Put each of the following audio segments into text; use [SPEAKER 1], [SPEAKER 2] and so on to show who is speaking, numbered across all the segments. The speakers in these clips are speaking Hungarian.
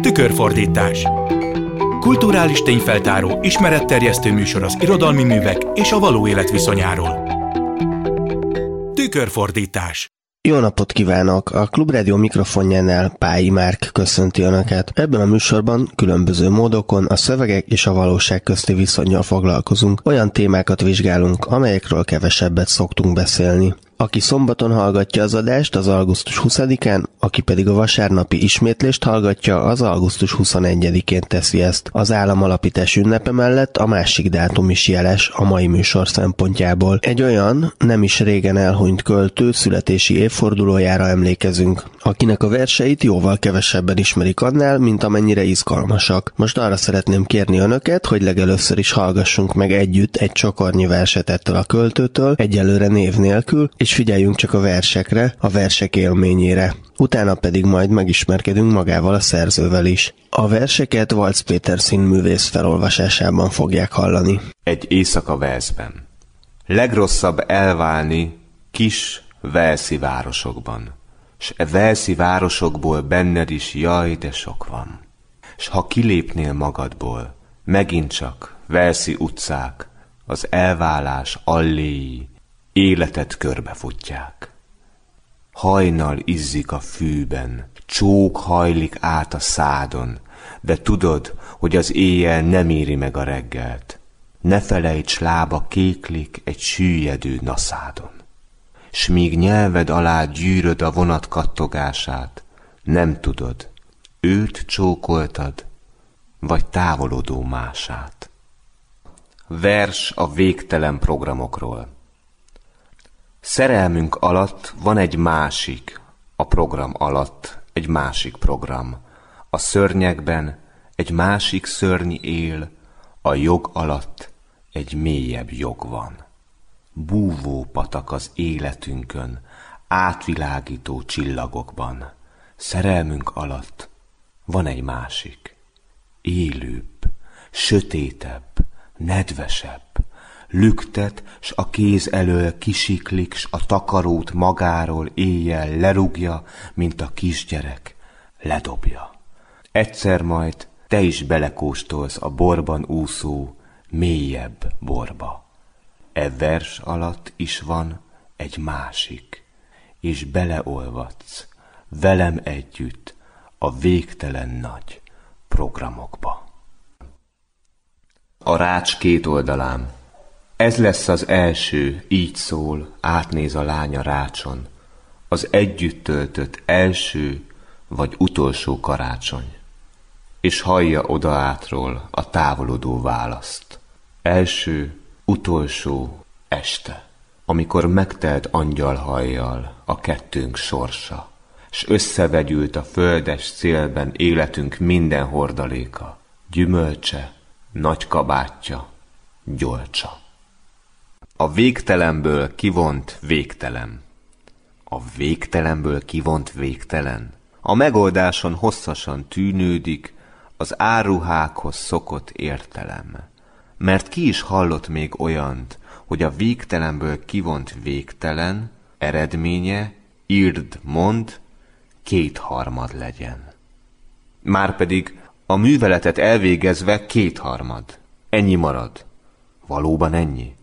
[SPEAKER 1] Tükörfordítás Kulturális tényfeltáró, ismeretterjesztő műsor az irodalmi művek és a való élet viszonyáról. Tükörfordítás
[SPEAKER 2] jó napot kívánok! A Klubrádió mikrofonjánál Pályi Márk köszönti Önöket. Ebben a műsorban különböző módokon a szövegek és a valóság közti viszonyjal foglalkozunk. Olyan témákat vizsgálunk, amelyekről kevesebbet szoktunk beszélni. Aki szombaton hallgatja az adást, az augusztus 20-án, aki pedig a vasárnapi ismétlést hallgatja, az augusztus 21-én teszi ezt. Az államalapítás ünnepe mellett a másik dátum is jeles a mai műsor szempontjából. Egy olyan, nem is régen elhunyt költő születési évfordulójára emlékezünk, akinek a verseit jóval kevesebben ismerik annál, mint amennyire izgalmasak. Most arra szeretném kérni önöket, hogy legelőször is hallgassunk meg együtt egy csokornyi verset ettől a költőtől, egyelőre név nélkül, és figyeljünk csak a versekre, a versek élményére. Utána pedig majd megismerkedünk magával a szerzővel is. A verseket Valc Péter színművész felolvasásában fogják hallani.
[SPEAKER 3] Egy éjszaka Velszben. Legrosszabb elválni kis Velszi városokban. S e Velszi városokból benned is jaj, de sok van. S ha kilépnél magadból, megint csak Velszi utcák, az elválás alléi, életet körbefutják. Hajnal izzik a fűben, csók hajlik át a szádon, de tudod, hogy az éjjel nem éri meg a reggelt. Ne felejts, lába kéklik egy süllyedő naszádon. S míg nyelved alá gyűröd a vonat kattogását, nem tudod, őt csókoltad, vagy távolodó mását. Vers a végtelen programokról. Szerelmünk alatt van egy másik, a program alatt egy másik program. A szörnyekben egy másik szörny él, a jog alatt egy mélyebb jog van. Búvó patak az életünkön, átvilágító csillagokban. Szerelmünk alatt van egy másik, élőbb, sötétebb, nedvesebb, lüktet, s a kéz elől kisiklik, s a takarót magáról éjjel lerúgja, mint a kisgyerek, ledobja. Egyszer majd te is belekóstolsz a borban úszó, mélyebb borba. E vers alatt is van egy másik, és beleolvadsz velem együtt a végtelen nagy programokba. A rács két oldalán ez lesz az első, így szól, átnéz a lánya rácson, az együtt töltött első vagy utolsó karácsony, és hallja oda átról a távolodó választ. Első, utolsó este, amikor megtelt angyalhajjal a kettőnk sorsa, s összevegyült a földes szélben életünk minden hordaléka, gyümölcse, nagy kabátja, gyolcsa. A végtelenből kivont végtelen. A végtelenből kivont végtelen. A megoldáson hosszasan tűnődik az áruhákhoz szokott értelem. Mert ki is hallott még olyant, hogy a végtelenből kivont végtelen eredménye, írd, mond, kétharmad legyen. Márpedig a műveletet elvégezve kétharmad. Ennyi marad. Valóban ennyi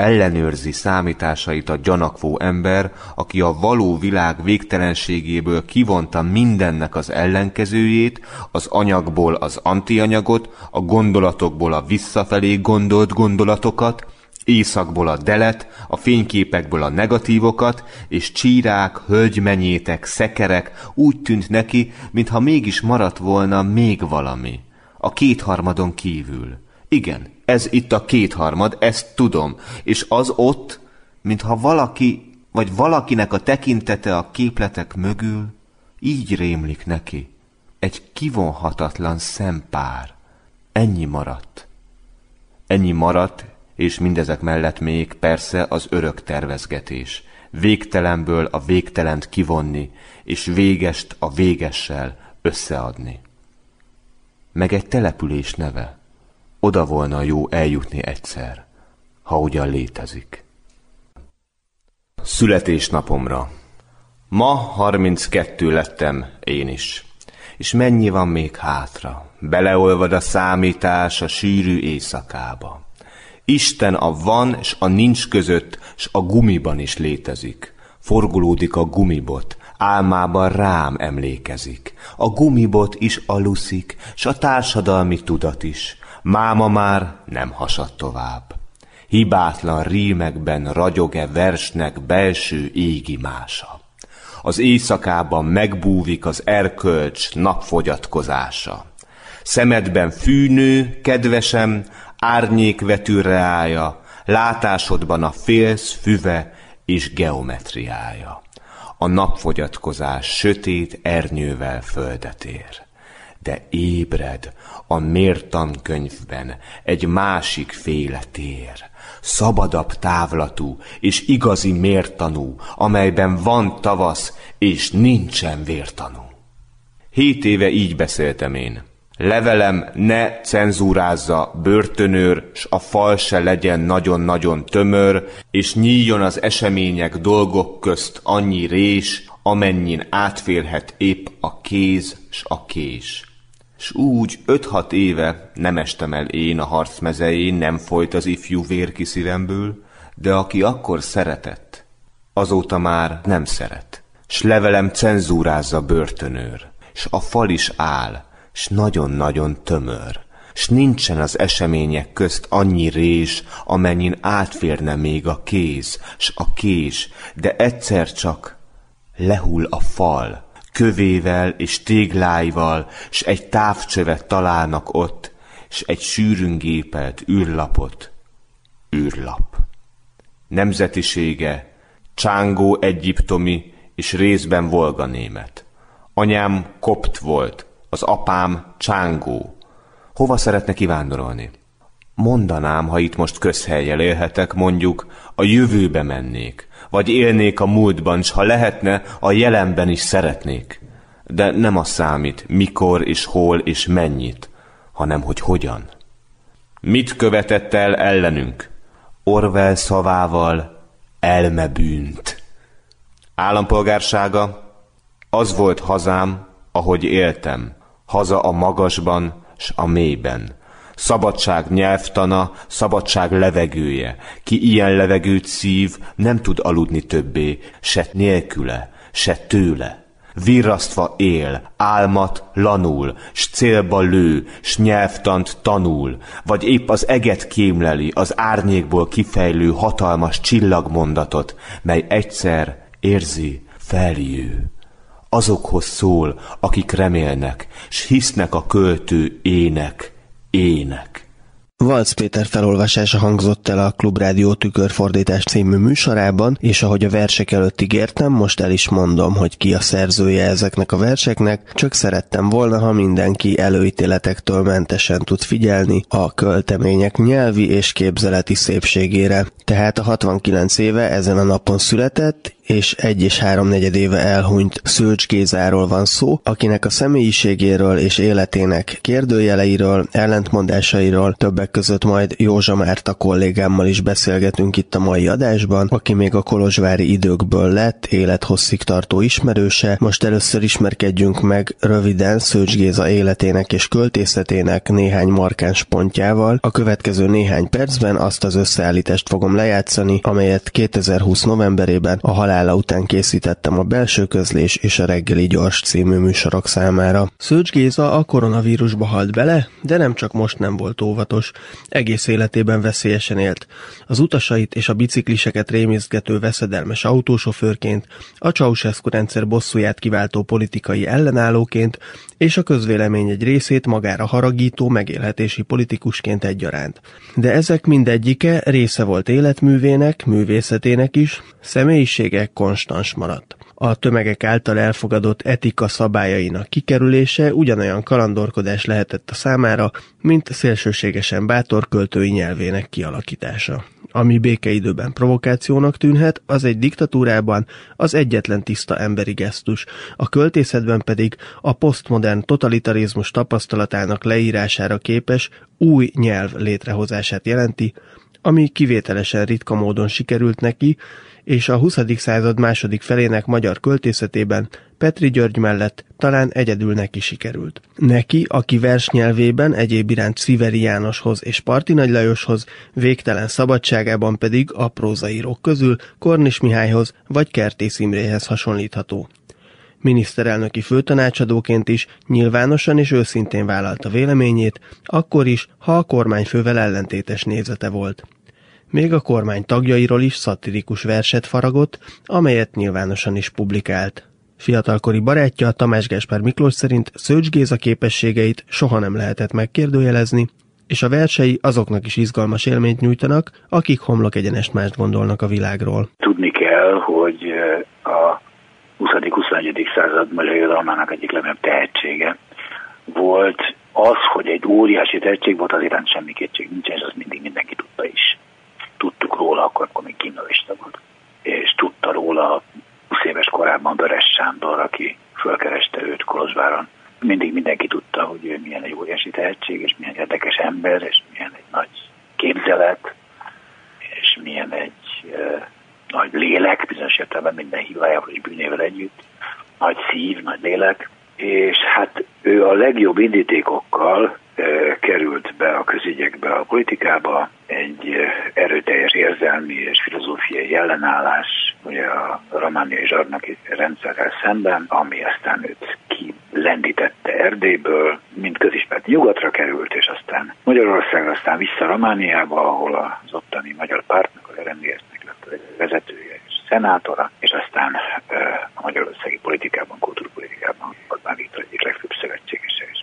[SPEAKER 3] ellenőrzi számításait a gyanakvó ember, aki a való világ végtelenségéből kivonta mindennek az ellenkezőjét, az anyagból az antianyagot, a gondolatokból a visszafelé gondolt gondolatokat, északból a delet, a fényképekből a negatívokat, és csírák, hölgymenyétek, szekerek úgy tűnt neki, mintha mégis maradt volna még valami. A kétharmadon kívül. Igen, ez itt a kétharmad, ezt tudom. És az ott, mintha valaki, vagy valakinek a tekintete a képletek mögül, így rémlik neki. Egy kivonhatatlan szempár. Ennyi maradt. Ennyi maradt, és mindezek mellett még persze az örök tervezgetés. Végtelenből a végtelent kivonni, és végest a végessel összeadni. Meg egy település neve. Oda volna jó eljutni egyszer, ha ugyan létezik. Születésnapomra. Ma 32 lettem én is. és mennyi van még hátra? Beleolvad a számítás a sűrű éjszakába. Isten a van és a nincs között, s a gumiban is létezik. Forgolódik a gumibot, álmában rám emlékezik. A gumibot is aluszik, s a társadalmi tudat is. Máma már nem hasad tovább. Hibátlan rímekben ragyog-e versnek belső égi mása. Az éjszakában megbúvik az erkölcs napfogyatkozása. Szemedben fűnő, kedvesem, árnyék vető reája, látásodban a félsz füve és geometriája. A napfogyatkozás sötét ernyővel földet ér. De ébred, a mértankönyvben egy másik féle tér, szabadabb távlatú és igazi mértanú, amelyben van tavasz és nincsen vértanú. Hét éve így beszéltem én. Levelem ne cenzúrázza börtönőr, s a fal se legyen nagyon-nagyon tömör, és nyíljon az események dolgok közt annyi rés, amennyin átférhet épp a kéz s a kés. S úgy öt-hat éve nem estem el én a harc mezején, nem folyt az ifjú vér ki szívemből, de aki akkor szeretett, azóta már nem szeret. S levelem cenzúrázza börtönőr, s a fal is áll, s nagyon-nagyon tömör, s nincsen az események közt annyi rés, amennyin átférne még a kéz, s a kés, de egyszer csak lehull a fal, kövével és tégláival, s egy távcsövet találnak ott, s egy sűrűn gépelt űrlapot. űrlap. Nemzetisége csángó egyiptomi és részben volga német. Anyám kopt volt, az apám csángó. Hova szeretne kivándorolni? Mondanám, ha itt most közhelyjel élhetek, mondjuk, a jövőbe mennék, vagy élnék a múltban, s ha lehetne, a jelenben is szeretnék. De nem az számít, mikor és hol és mennyit, hanem hogy hogyan. Mit követett el ellenünk? Orwell szavával elmebűnt. Állampolgársága az volt hazám, ahogy éltem, haza a magasban s a mélyben. Szabadság nyelvtana, szabadság levegője. Ki ilyen levegőt szív, nem tud aludni többé, se nélküle, se tőle. Virrasztva él, álmat lanul, s célba lő, s nyelvtant tanul, vagy épp az eget kémleli, az árnyékból kifejlő hatalmas csillagmondatot, mely egyszer érzi, feljő azokhoz szól, akik remélnek, s hisznek a költő ének, ének.
[SPEAKER 2] Valc Péter felolvasása hangzott el a Klubrádió tükörfordítás című műsorában, és ahogy a versek előtt ígértem, most el is mondom, hogy ki a szerzője ezeknek a verseknek, csak szerettem volna, ha mindenki előítéletektől mentesen tud figyelni a költemények nyelvi és képzeleti szépségére. Tehát a 69 éve ezen a napon született, és egy és háromnegyed éve elhunyt Szőcs Gézáról van szó, akinek a személyiségéről és életének kérdőjeleiről, ellentmondásairól többek között majd Józsa Márta kollégámmal is beszélgetünk itt a mai adásban, aki még a kolozsvári időkből lett élethosszig tartó ismerőse. Most először ismerkedjünk meg röviden Szőcs Géza életének és költészetének néhány markáns pontjával. A következő néhány percben azt az összeállítást fogom lejátszani, amelyet 2020 novemberében a halál halála után készítettem a belső közlés és a reggeli gyors című műsorok számára. Szőcs Géza a koronavírusba halt bele, de nem csak most nem volt óvatos. Egész életében veszélyesen élt. Az utasait és a bicikliseket rémizgető veszedelmes autósofőrként, a Ceausescu rendszer bosszúját kiváltó politikai ellenállóként és a közvélemény egy részét magára haragító megélhetési politikusként egyaránt. De ezek mindegyike része volt életművének, művészetének is, személyisége konstans maradt. A tömegek által elfogadott etika szabályainak kikerülése ugyanolyan kalandorkodás lehetett a számára, mint szélsőségesen bátor költői nyelvének kialakítása. Ami békeidőben provokációnak tűnhet, az egy diktatúrában az egyetlen tiszta emberi gesztus, a költészetben pedig a posztmodern totalitarizmus tapasztalatának leírására képes új nyelv létrehozását jelenti, ami kivételesen ritka módon sikerült neki, és a 20. század második felének magyar költészetében Petri György mellett talán egyedül neki sikerült. Neki, aki versnyelvében egyéb iránt Sziveri Jánoshoz és Parti Nagy Lajoshoz, végtelen szabadságában pedig a prózaírók közül Kornis Mihályhoz vagy Kertész Imréhez hasonlítható. Miniszterelnöki főtanácsadóként is nyilvánosan és őszintén vállalta véleményét, akkor is, ha a kormányfővel ellentétes nézete volt. Még a kormány tagjairól is szatirikus verset faragott, amelyet nyilvánosan is publikált. Fiatalkori barátja Tamás Gáspár Miklós szerint Szőcs Géza képességeit soha nem lehetett megkérdőjelezni, és a versei azoknak is izgalmas élményt nyújtanak, akik homlok egyenest mást gondolnak a világról.
[SPEAKER 4] Tudni kell, hogy a 20.-21. század magyar irodalmának egyik legnagyobb tehetsége volt az, hogy egy óriási tehetség volt, az iránt semmi kétség nincs, és az mindig mindenki tudta is. Tudtuk róla akkor, amikor még gimnazista volt. És tudta róla 20 éves korában Böres Sándor, aki fölkereste őt Kolozsváron. Mindig mindenki tudta, hogy ő milyen egy óriási tehetség, és milyen érdekes ember, és milyen egy nagy képzelet, és milyen egy uh, nagy lélek, bizonyos értelemben minden hibájával és bűnével együtt, nagy szív, nagy lélek, és hát ő a legjobb indítékokkal e, került be a közügyekbe, a politikába, egy erőteljes érzelmi és filozófiai ellenállás ugye a romániai zsarnoki rendszerrel szemben, ami aztán őt kilendítette Erdélyből, mint közismert nyugatra került, és aztán Magyarország, aztán vissza Romániába, ahol az ottani magyar pártnak, az RMDS-nek lett a vezetője és szenátora, és aztán a magyarországi politikában, kultúrpolitikában Orbán Viktor egyik legfőbb szövetségese és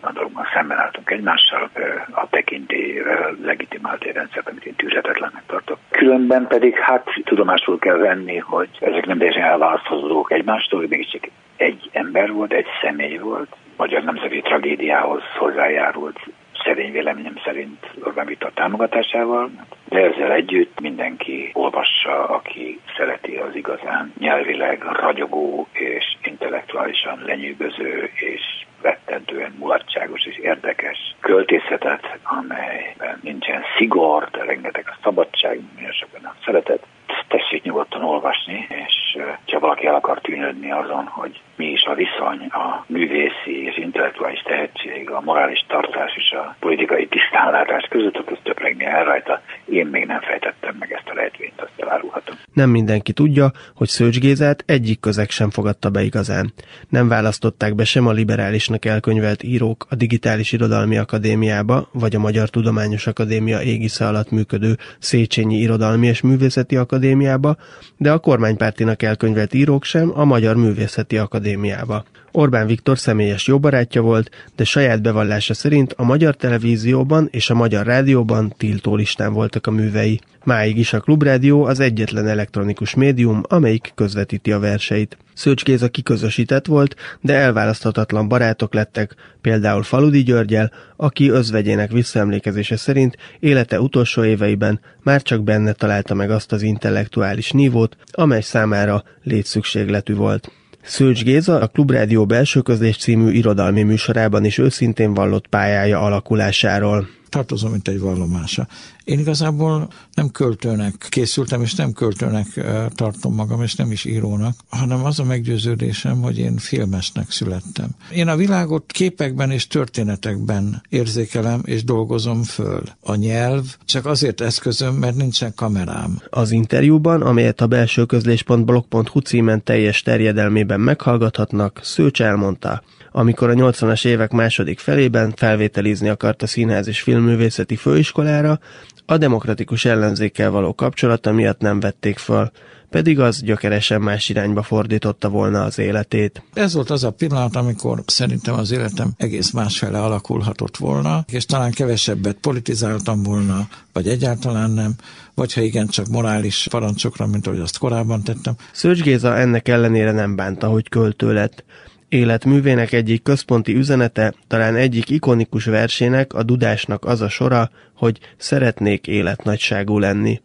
[SPEAKER 4] a dologban szemben álltunk egymással, a tekintélyével legitimált rendszert, amit én tűzhetetlennek tartok. Különben pedig hát tudomásul kell venni, hogy ezek nem teljesen elválasztható dolgok egymástól, mégiscsak egy ember volt, egy személy volt, magyar nemzeti tragédiához hozzájárult szerény véleményem szerint Orbán Viktor támogatásával, de ezzel együtt mindenki olvassa, aki szereti az igazán nyelvileg ragyogó és intellektuálisan lenyűgöző és rettentően mulatságos és érdekes költészetet, amelyben nincsen szigor, de rengeteg a szabadság, nagyon sokan a szeretet. Tessék nyugodtan olvasni, és ha valaki el akar tűnődni azon, hogy mi is a viszony a művészi és intellektuális tehetség, a morális tartás és a politikai tisztánlátás között, akkor töprengni el rajta. Én még nem fejtettem meg ezt a lehetvényt, azt elárulhatom.
[SPEAKER 2] Nem mindenki tudja, hogy Szőcs Gézát egyik közeg sem fogadta be igazán. Nem választották be sem a liberálisnak elkönyvelt írók a Digitális Irodalmi Akadémiába, vagy a Magyar Tudományos Akadémia égisze alatt működő Széchenyi Irodalmi és Művészeti Akadémiába, de a kormánypártinak elkönyvelt írók sem a Magyar Művészeti akadémiába. Orbán Viktor személyes jó barátja volt, de saját bevallása szerint a magyar televízióban és a magyar rádióban tiltó listán voltak a művei. Máig is a Klubrádió az egyetlen elektronikus médium, amelyik közvetíti a verseit. Szőcs Géza kiközösített volt, de elválaszthatatlan barátok lettek, például Faludi Györgyel, aki özvegyének visszaemlékezése szerint élete utolsó éveiben már csak benne találta meg azt az intellektuális nívót, amely számára létszükségletű volt. Szőcs Géza a Klubrádió belső közlés című irodalmi műsorában is őszintén vallott pályája alakulásáról
[SPEAKER 5] tartozom, mint egy vallomása. Én igazából nem költőnek készültem, és nem költőnek tartom magam, és nem is írónak, hanem az a meggyőződésem, hogy én filmesnek születtem. Én a világot képekben és történetekben érzékelem és dolgozom föl. A nyelv csak azért eszközöm, mert nincsen kamerám.
[SPEAKER 2] Az interjúban, amelyet a belső közlés.blog.hu címen teljes terjedelmében meghallgathatnak, Szőcs elmondta, amikor a 80-as évek második felében felvételizni akart a Színház és Filmművészeti Főiskolára, a demokratikus ellenzékkel való kapcsolata miatt nem vették föl, pedig az gyökeresen más irányba fordította volna az életét.
[SPEAKER 5] Ez volt az a pillanat, amikor szerintem az életem egész másfele alakulhatott volna, és talán kevesebbet politizáltam volna, vagy egyáltalán nem, vagy ha igen, csak morális parancsokra, mint ahogy azt korábban tettem.
[SPEAKER 2] Szőcs Géza ennek ellenére nem bánta, hogy költő lett. Életművének egyik központi üzenete, talán egyik ikonikus versének, a Dudásnak az a sora, hogy szeretnék életnagyságú lenni.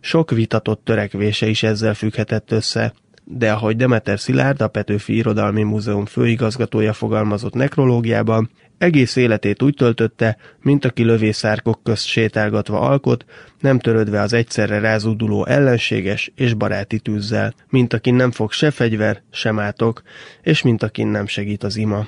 [SPEAKER 2] Sok vitatott törekvése is ezzel függhetett össze. de ahogy Demeter Szilárd, a Petőfi Irodalmi Múzeum főigazgatója fogalmazott nekrológiában, egész életét úgy töltötte, mint aki lövészárkok közt sétálgatva alkot, nem törődve az egyszerre rázúduló ellenséges és baráti tűzzel, mint akin nem fog se fegyver, sem átok, és mint akin nem segít az ima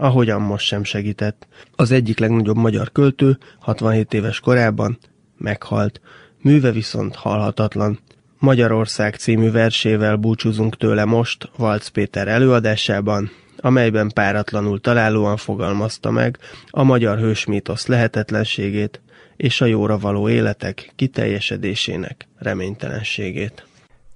[SPEAKER 2] ahogyan most sem segített. Az egyik legnagyobb magyar költő 67 éves korában meghalt, műve viszont halhatatlan. Magyarország című versével búcsúzunk tőle most Valc Péter előadásában, amelyben páratlanul találóan fogalmazta meg a magyar hősmítosz lehetetlenségét és a jóra való életek kiteljesedésének reménytelenségét.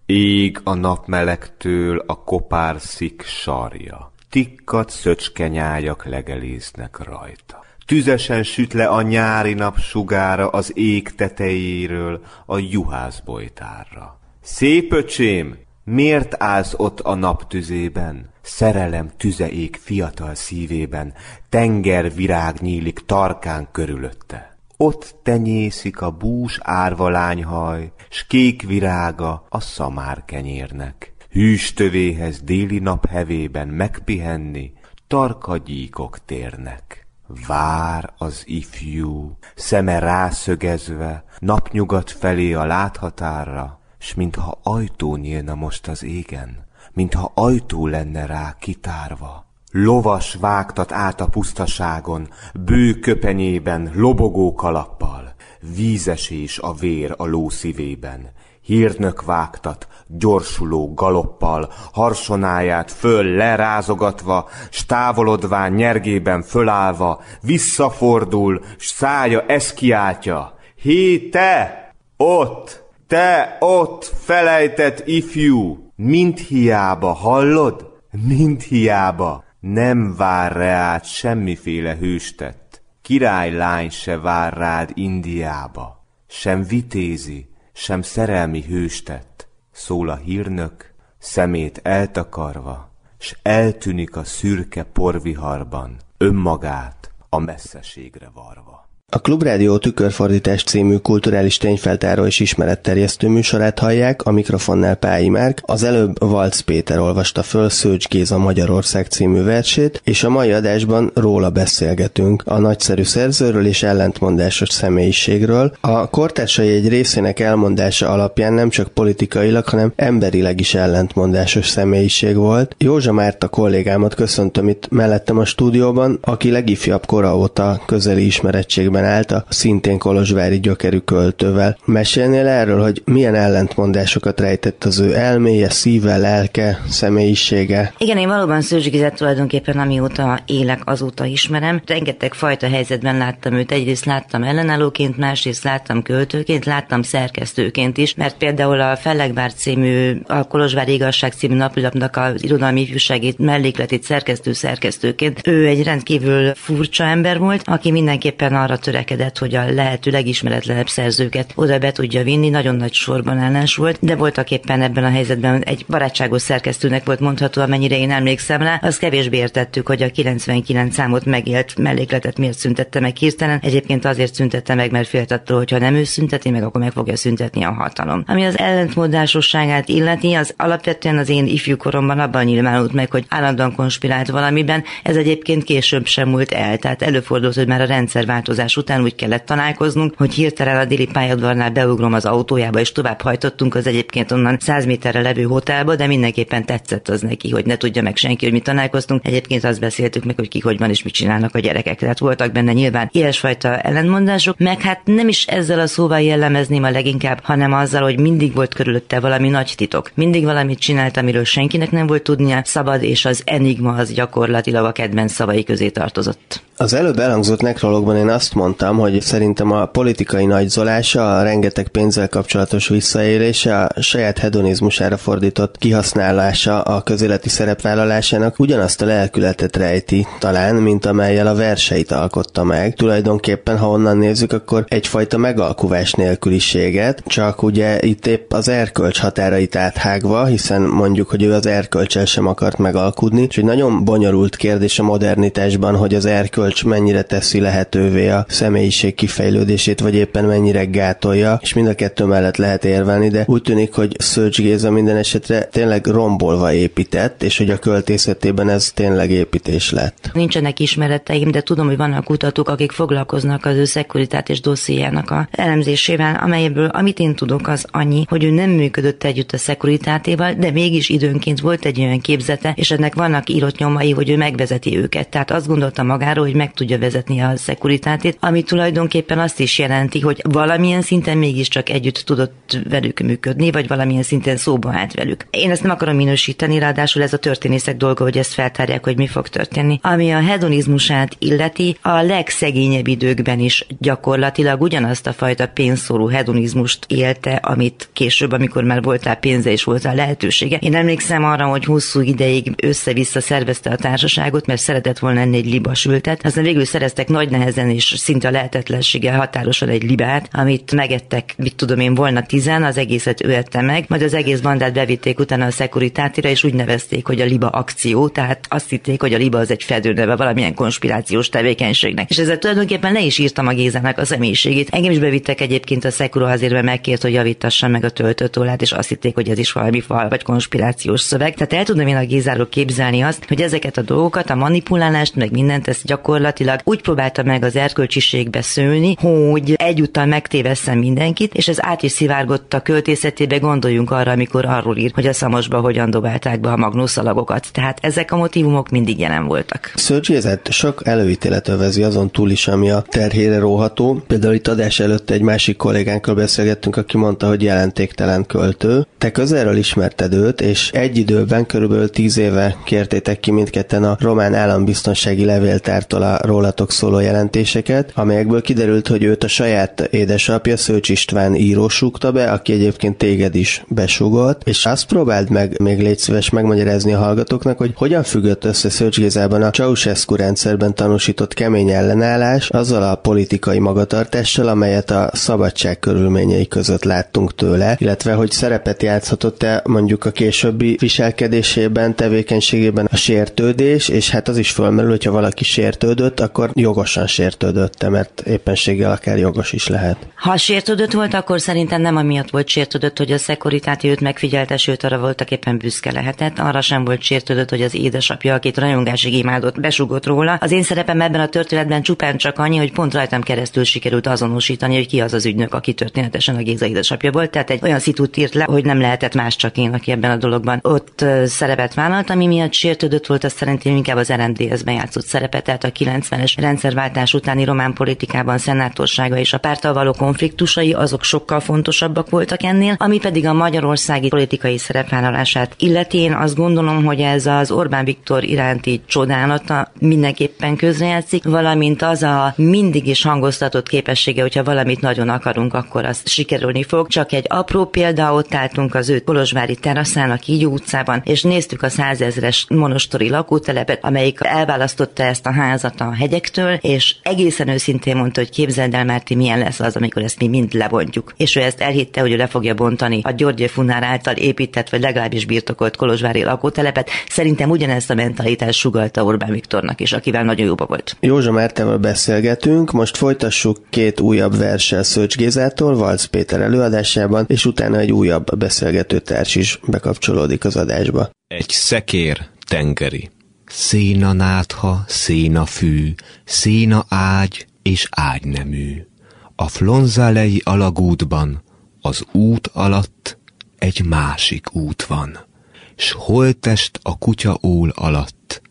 [SPEAKER 3] Ég a napmelegtől a kopár szik sarja tikkat szöcskenyájak legelésnek rajta. Tüzesen süt le a nyári nap sugára az ég tetejéről a juhászbojtárra. Szép öcsém, miért állsz ott a nap tüzében? Szerelem tüze ég fiatal szívében, tenger virág nyílik tarkán körülötte. Ott tenyészik a bús árvalányhaj, s kék virága a szamárkenyérnek. Hűs tövéhez déli nap hevében megpihenni, tarkagyíkok térnek. Vár az ifjú, szeme rászögezve, napnyugat felé a láthatárra, s mintha ajtó nyílna most az égen, mintha ajtó lenne rá kitárva. Lovas vágtat át a pusztaságon, bő köpenyében, lobogó kalappal, vízesés a vér a ló szívében, hírnök vágtat, gyorsuló galoppal, harsonáját föl lerázogatva, s távolodván nyergében fölállva, visszafordul, s szája ezt kiáltja. Hé, te! Ott! Te ott, felejtett ifjú! Mint hiába, hallod? Mint hiába. Nem vár reát semmiféle hőstett. Királylány se vár rád Indiába. Sem vitézi, sem szerelmi hőstett, szól a hírnök, szemét eltakarva, s eltűnik a szürke porviharban, önmagát a messzeségre varva.
[SPEAKER 2] A Klubrádió tükörfordítás című kulturális tényfeltáró és ismeretterjesztő műsorát hallják, a mikrofonnál Pályi Márk, az előbb Valc Péter olvasta föl Szőcs Géza Magyarország című versét, és a mai adásban róla beszélgetünk, a nagyszerű szerzőről és ellentmondásos személyiségről. A kortársai egy részének elmondása alapján nem csak politikailag, hanem emberileg is ellentmondásos személyiség volt. Józsa Márta kollégámat köszöntöm itt mellettem a stúdióban, aki legifjabb kora óta közeli ismerettségben állt a szintén kolozsvári gyökerű költővel. Mesélnél erről, hogy milyen ellentmondásokat rejtett az ő elméje, szíve, lelke, személyisége?
[SPEAKER 6] Igen, én valóban Szőzsigizet tulajdonképpen amióta élek, azóta ismerem. Rengeteg fajta helyzetben láttam őt. Egyrészt láttam ellenállóként, másrészt láttam költőként, láttam szerkesztőként is, mert például a Fellegbár című, a Kolozsvár Igazság című napilapnak az irodalmi ifjúságét mellékletét szerkesztő szerkesztőként. Ő egy rendkívül furcsa ember volt, aki mindenképpen arra törekedett, hogy a lehető legismeretlenebb szerzőket oda be tudja vinni, nagyon nagy sorban ellens volt, de voltak éppen ebben a helyzetben egy barátságos szerkesztőnek volt mondható, amennyire én emlékszem rá, az kevésbé értettük, hogy a 99 számot megélt mellékletet miért szüntette meg hirtelen. Egyébként azért szüntette meg, mert félt attól, hogy ha nem ő szünteti meg, akkor meg fogja szüntetni a hatalom. Ami az ellentmondásosságát illeti, az alapvetően az én ifjú koromban abban nyilvánult meg, hogy állandóan konspirált valamiben, ez egyébként később sem múlt el. Tehát előfordult, hogy már a rendszerváltozás egymás után úgy kellett találkoznunk, hogy hirtelen a déli pályadvarnál beugrom az autójába, és tovább hajtottunk az egyébként onnan 100 méterre levő hotelba, de mindenképpen tetszett az neki, hogy ne tudja meg senki, hogy mi találkoztunk. Egyébként azt beszéltük meg, hogy ki hogy van és mit csinálnak a gyerekek. Tehát voltak benne nyilván ilyesfajta ellentmondások, meg hát nem is ezzel a szóval jellemezném a leginkább, hanem azzal, hogy mindig volt körülötte valami nagy titok. Mindig valamit csinált, amiről senkinek nem volt tudnia, szabad, és az enigma az gyakorlatilag a kedvenc szavai közé tartozott.
[SPEAKER 2] Az előbb elhangzott nekrologban én azt mondtam, hogy szerintem a politikai nagyzolása, a rengeteg pénzzel kapcsolatos visszaélése, a saját hedonizmusára fordított kihasználása a közéleti szerepvállalásának ugyanazt a lelkületet rejti talán, mint amelyel a verseit alkotta meg. Tulajdonképpen, ha onnan nézzük, akkor egyfajta megalkuvás nélküliséget, csak ugye itt épp az erkölcs határait áthágva, hiszen mondjuk, hogy ő az erkölcsel sem akart megalkudni, és egy nagyon bonyolult kérdés a modernitásban, hogy az erkölcs mennyire teszi lehetővé a személyiség kifejlődését, vagy éppen mennyire gátolja, és mind a kettő mellett lehet érvelni, de úgy tűnik, hogy Szörcs Géza minden esetre tényleg rombolva épített, és hogy a költészetében ez tényleg építés lett.
[SPEAKER 6] Nincsenek ismereteim, de tudom, hogy vannak kutatók, akik foglalkoznak az ő szekuritát és dossziéjának a elemzésével, amelyből amit én tudok az annyi, hogy ő nem működött együtt a szekuritátéval, de mégis időnként volt egy olyan képzete, és ennek vannak írott nyomai, hogy ő megvezeti őket. Tehát azt gondolta magáról, hogy meg tudja vezetni a szekuritátét, ami tulajdonképpen azt is jelenti, hogy valamilyen szinten mégiscsak együtt tudott velük működni, vagy valamilyen szinten szóba állt velük. Én ezt nem akarom minősíteni, ráadásul ez a történészek dolga, hogy ezt feltárják, hogy mi fog történni. Ami a hedonizmusát illeti, a legszegényebb időkben is gyakorlatilag ugyanazt a fajta pénzszóró hedonizmust élte, amit később, amikor már voltál pénze és voltál lehetősége. Én emlékszem arra, hogy hosszú ideig össze-vissza szervezte a társaságot, mert szeretett volna enni egy libasültet. Aztán végül szereztek nagy nehezen és szinte lehetetlenséggel határosan egy libát, amit megettek, mit tudom én, volna tizen, az egészet ő ette meg, majd az egész bandát bevitték utána a szekuritátira, és úgy nevezték, hogy a liba akció, tehát azt hitték, hogy a liba az egy fedőneve valamilyen konspirációs tevékenységnek. És ezzel tulajdonképpen le is írtam a Gézának a személyiségét. Engem is bevittek egyébként a Szekura azért, mert megkért, hogy javítassam meg a töltőtólát, és azt hitték, hogy ez is valami fal vagy konspirációs szöveg. Tehát el tudom én a Gézáról képzelni azt, hogy ezeket a dolgokat, a manipulálást, meg mindent ezt gyakorlatilag úgy próbálta meg az erkölcsiségbe szőni, hogy egyúttal megtévesszen mindenkit, és ez át is szivárgott a költészetébe, gondoljunk arra, amikor arról ír, hogy a szamosba hogyan dobálták be a magnószalagokat. Tehát ezek a motivumok mindig jelen voltak.
[SPEAKER 2] Szörgyézet sok előítélet övezi azon túl is, ami a terhére róható. Például itt adás előtt egy másik kollégánkkal beszélgettünk, aki mondta, hogy jelentéktelen költő. Te közelről ismerted őt, és egy időben, körülbelül tíz éve kértétek ki mindketten a román állambiztonsági levéltártól a rólatok szóló jelentéseket, amelyekből kiderült, hogy őt a saját édesapja Szőcs István író súgta be, aki egyébként téged is besugott, és azt próbáld meg még légy szíves megmagyarázni a hallgatóknak, hogy hogyan függött össze Szőcs Gézában a Ceausescu rendszerben tanúsított kemény ellenállás azzal a politikai magatartással, amelyet a szabadság körülményei között láttunk tőle, illetve hogy szerepet játszhatott-e mondjuk a későbbi viselkedésében, tevékenységében a sértődés, és hát az is fölmerül, hogyha valaki sértődött, akkor jogosan sértődött, mert éppenséggel akár jogos is lehet.
[SPEAKER 6] Ha sértődött volt, akkor szerintem nem amiatt volt sértődött, hogy a szekuritáti őt megfigyelte, sőt arra voltak éppen büszke lehetett. Arra sem volt sértődött, hogy az édesapja, akit rajongásig imádott, besugott róla. Az én szerepem ebben a történetben csupán csak annyi, hogy pont rajtam keresztül sikerült azonosítani, hogy ki az az ügynök, aki történetesen a Géza édesapja volt. Tehát egy olyan szitút írt le, hogy nem lehetett más csak én, aki ebben a dologban ott szerepet vállalt, ami miatt sértődött volt, azt szerintem inkább az RMDS-ben játszott szerepet, tehát a 90-es rendszerváltás utáni román politikában szenátorsága és a pártal való konfliktusai azok sokkal fontosabbak voltak ennél, ami pedig a magyarországi politikai szerepvállalását illeti. Én azt gondolom, hogy ez az Orbán Viktor iránti csodálata mindenképpen közrejátszik, valamint az a mindig is hangoztatott képessége, hogyha valamit nagyon akarunk, akkor az sikerülni fog. Csak egy apró példa, ott álltunk az ő Kolozsvári teraszán, a Kígyó utcában, és néztük a százezres monostori lakótelepet, amelyik elválasztotta ezt a házat a hegyektől, és egészen őszintén mondta, hogy képzeld el, Márti, milyen lesz az, amikor ezt mi mind lebontjuk. És ő ezt elhitte, hogy ő le fogja bontani a György Funár által épített, vagy legalábbis birtokolt Kolozsvári lakótelepet. Szerintem ugyanezt a mentalitást sugalta Orbán Viktornak is, akivel nagyon jóba volt.
[SPEAKER 2] Józsa Mártával beszélgetünk, most folytassuk két újabb verssel Szőcs Gézától, Valc Péter előadásában, és utána egy újabb beszélgetőtárs is bekapcsolódik az adásba.
[SPEAKER 3] Egy szekér tengeri. Széna nátha, széna fű, széna ágy és ágynemű. A flonzálei alagútban, az út alatt egy másik út van, s holtest a kutyaól alatt,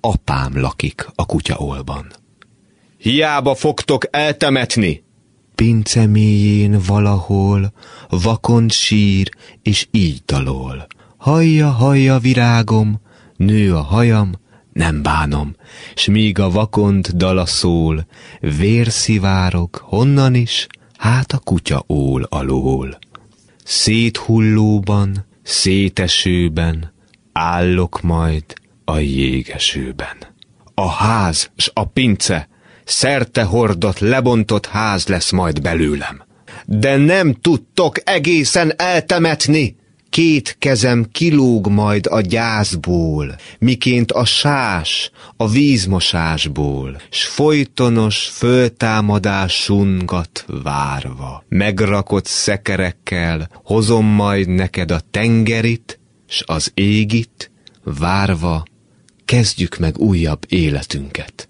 [SPEAKER 3] apám lakik a kutyaólban. Hiába fogtok eltemetni! Pince mélyén valahol, vakond sír, és így dalol. Hajja, hajja virágom, nő a hajam, nem bánom, s míg a vakond dala szól, vérszivárok, honnan is, hát a kutya ól alól. Széthullóban, szétesőben, állok majd a jégesőben. A ház s a pince, szerte hordott, lebontott ház lesz majd belőlem. De nem tudtok egészen eltemetni, két kezem kilóg majd a gyászból, miként a sás a vízmosásból, s folytonos föltámadás sungat várva. Megrakott szekerekkel hozom majd neked a tengerit, s az égit, várva kezdjük meg újabb életünket.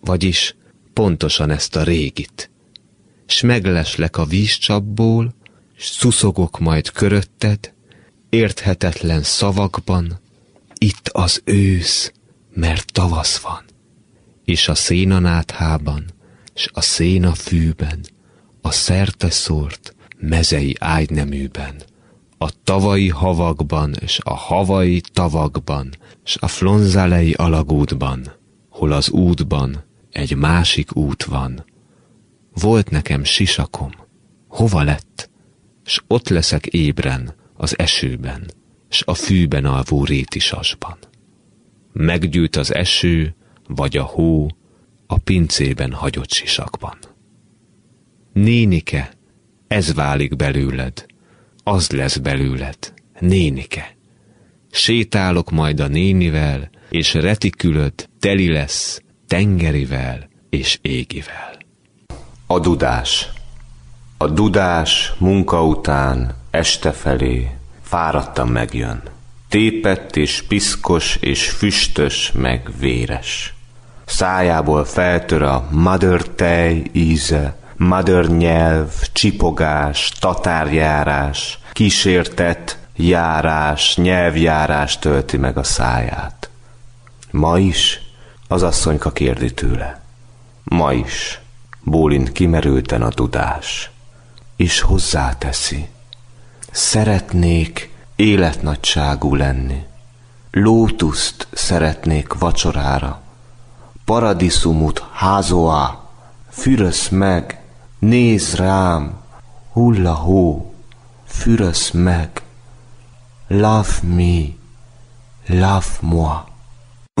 [SPEAKER 3] Vagyis pontosan ezt a régit. S megleslek a vízcsapból, s szuszogok majd körötted, érthetetlen szavakban, itt az ősz, mert tavasz van, és a szénanáthában, s a széna fűben, a szerte szórt mezei ágyneműben, a tavai havakban, és a havai tavakban, s a flonzalei alagútban, hol az útban egy másik út van. Volt nekem sisakom, hova lett? S ott leszek ébren, az esőben, s a fűben alvó rétisasban. Meggyűjt az eső, vagy a hó, a pincében hagyott sisakban. Nénike, ez válik belőled, az lesz belőled, nénike. Sétálok majd a nénivel, és retikülöd teli lesz tengerivel és égivel.
[SPEAKER 7] A dudás A dudás munka után este felé fáradtan megjön. Tépett és piszkos és füstös meg véres. Szájából feltör a mother tej íze, mother nyelv, csipogás, tatárjárás, kísértett járás, nyelvjárás tölti meg a száját. Ma is az asszonyka kérdi tőle. Ma is bólint kimerülten a tudás, és hozzáteszi. Szeretnék életnagyságú lenni. Lótuszt szeretnék vacsorára. Paradiszumut házoá, fürösz meg, néz rám, hulla hó, fürösz meg. Love me, love moi.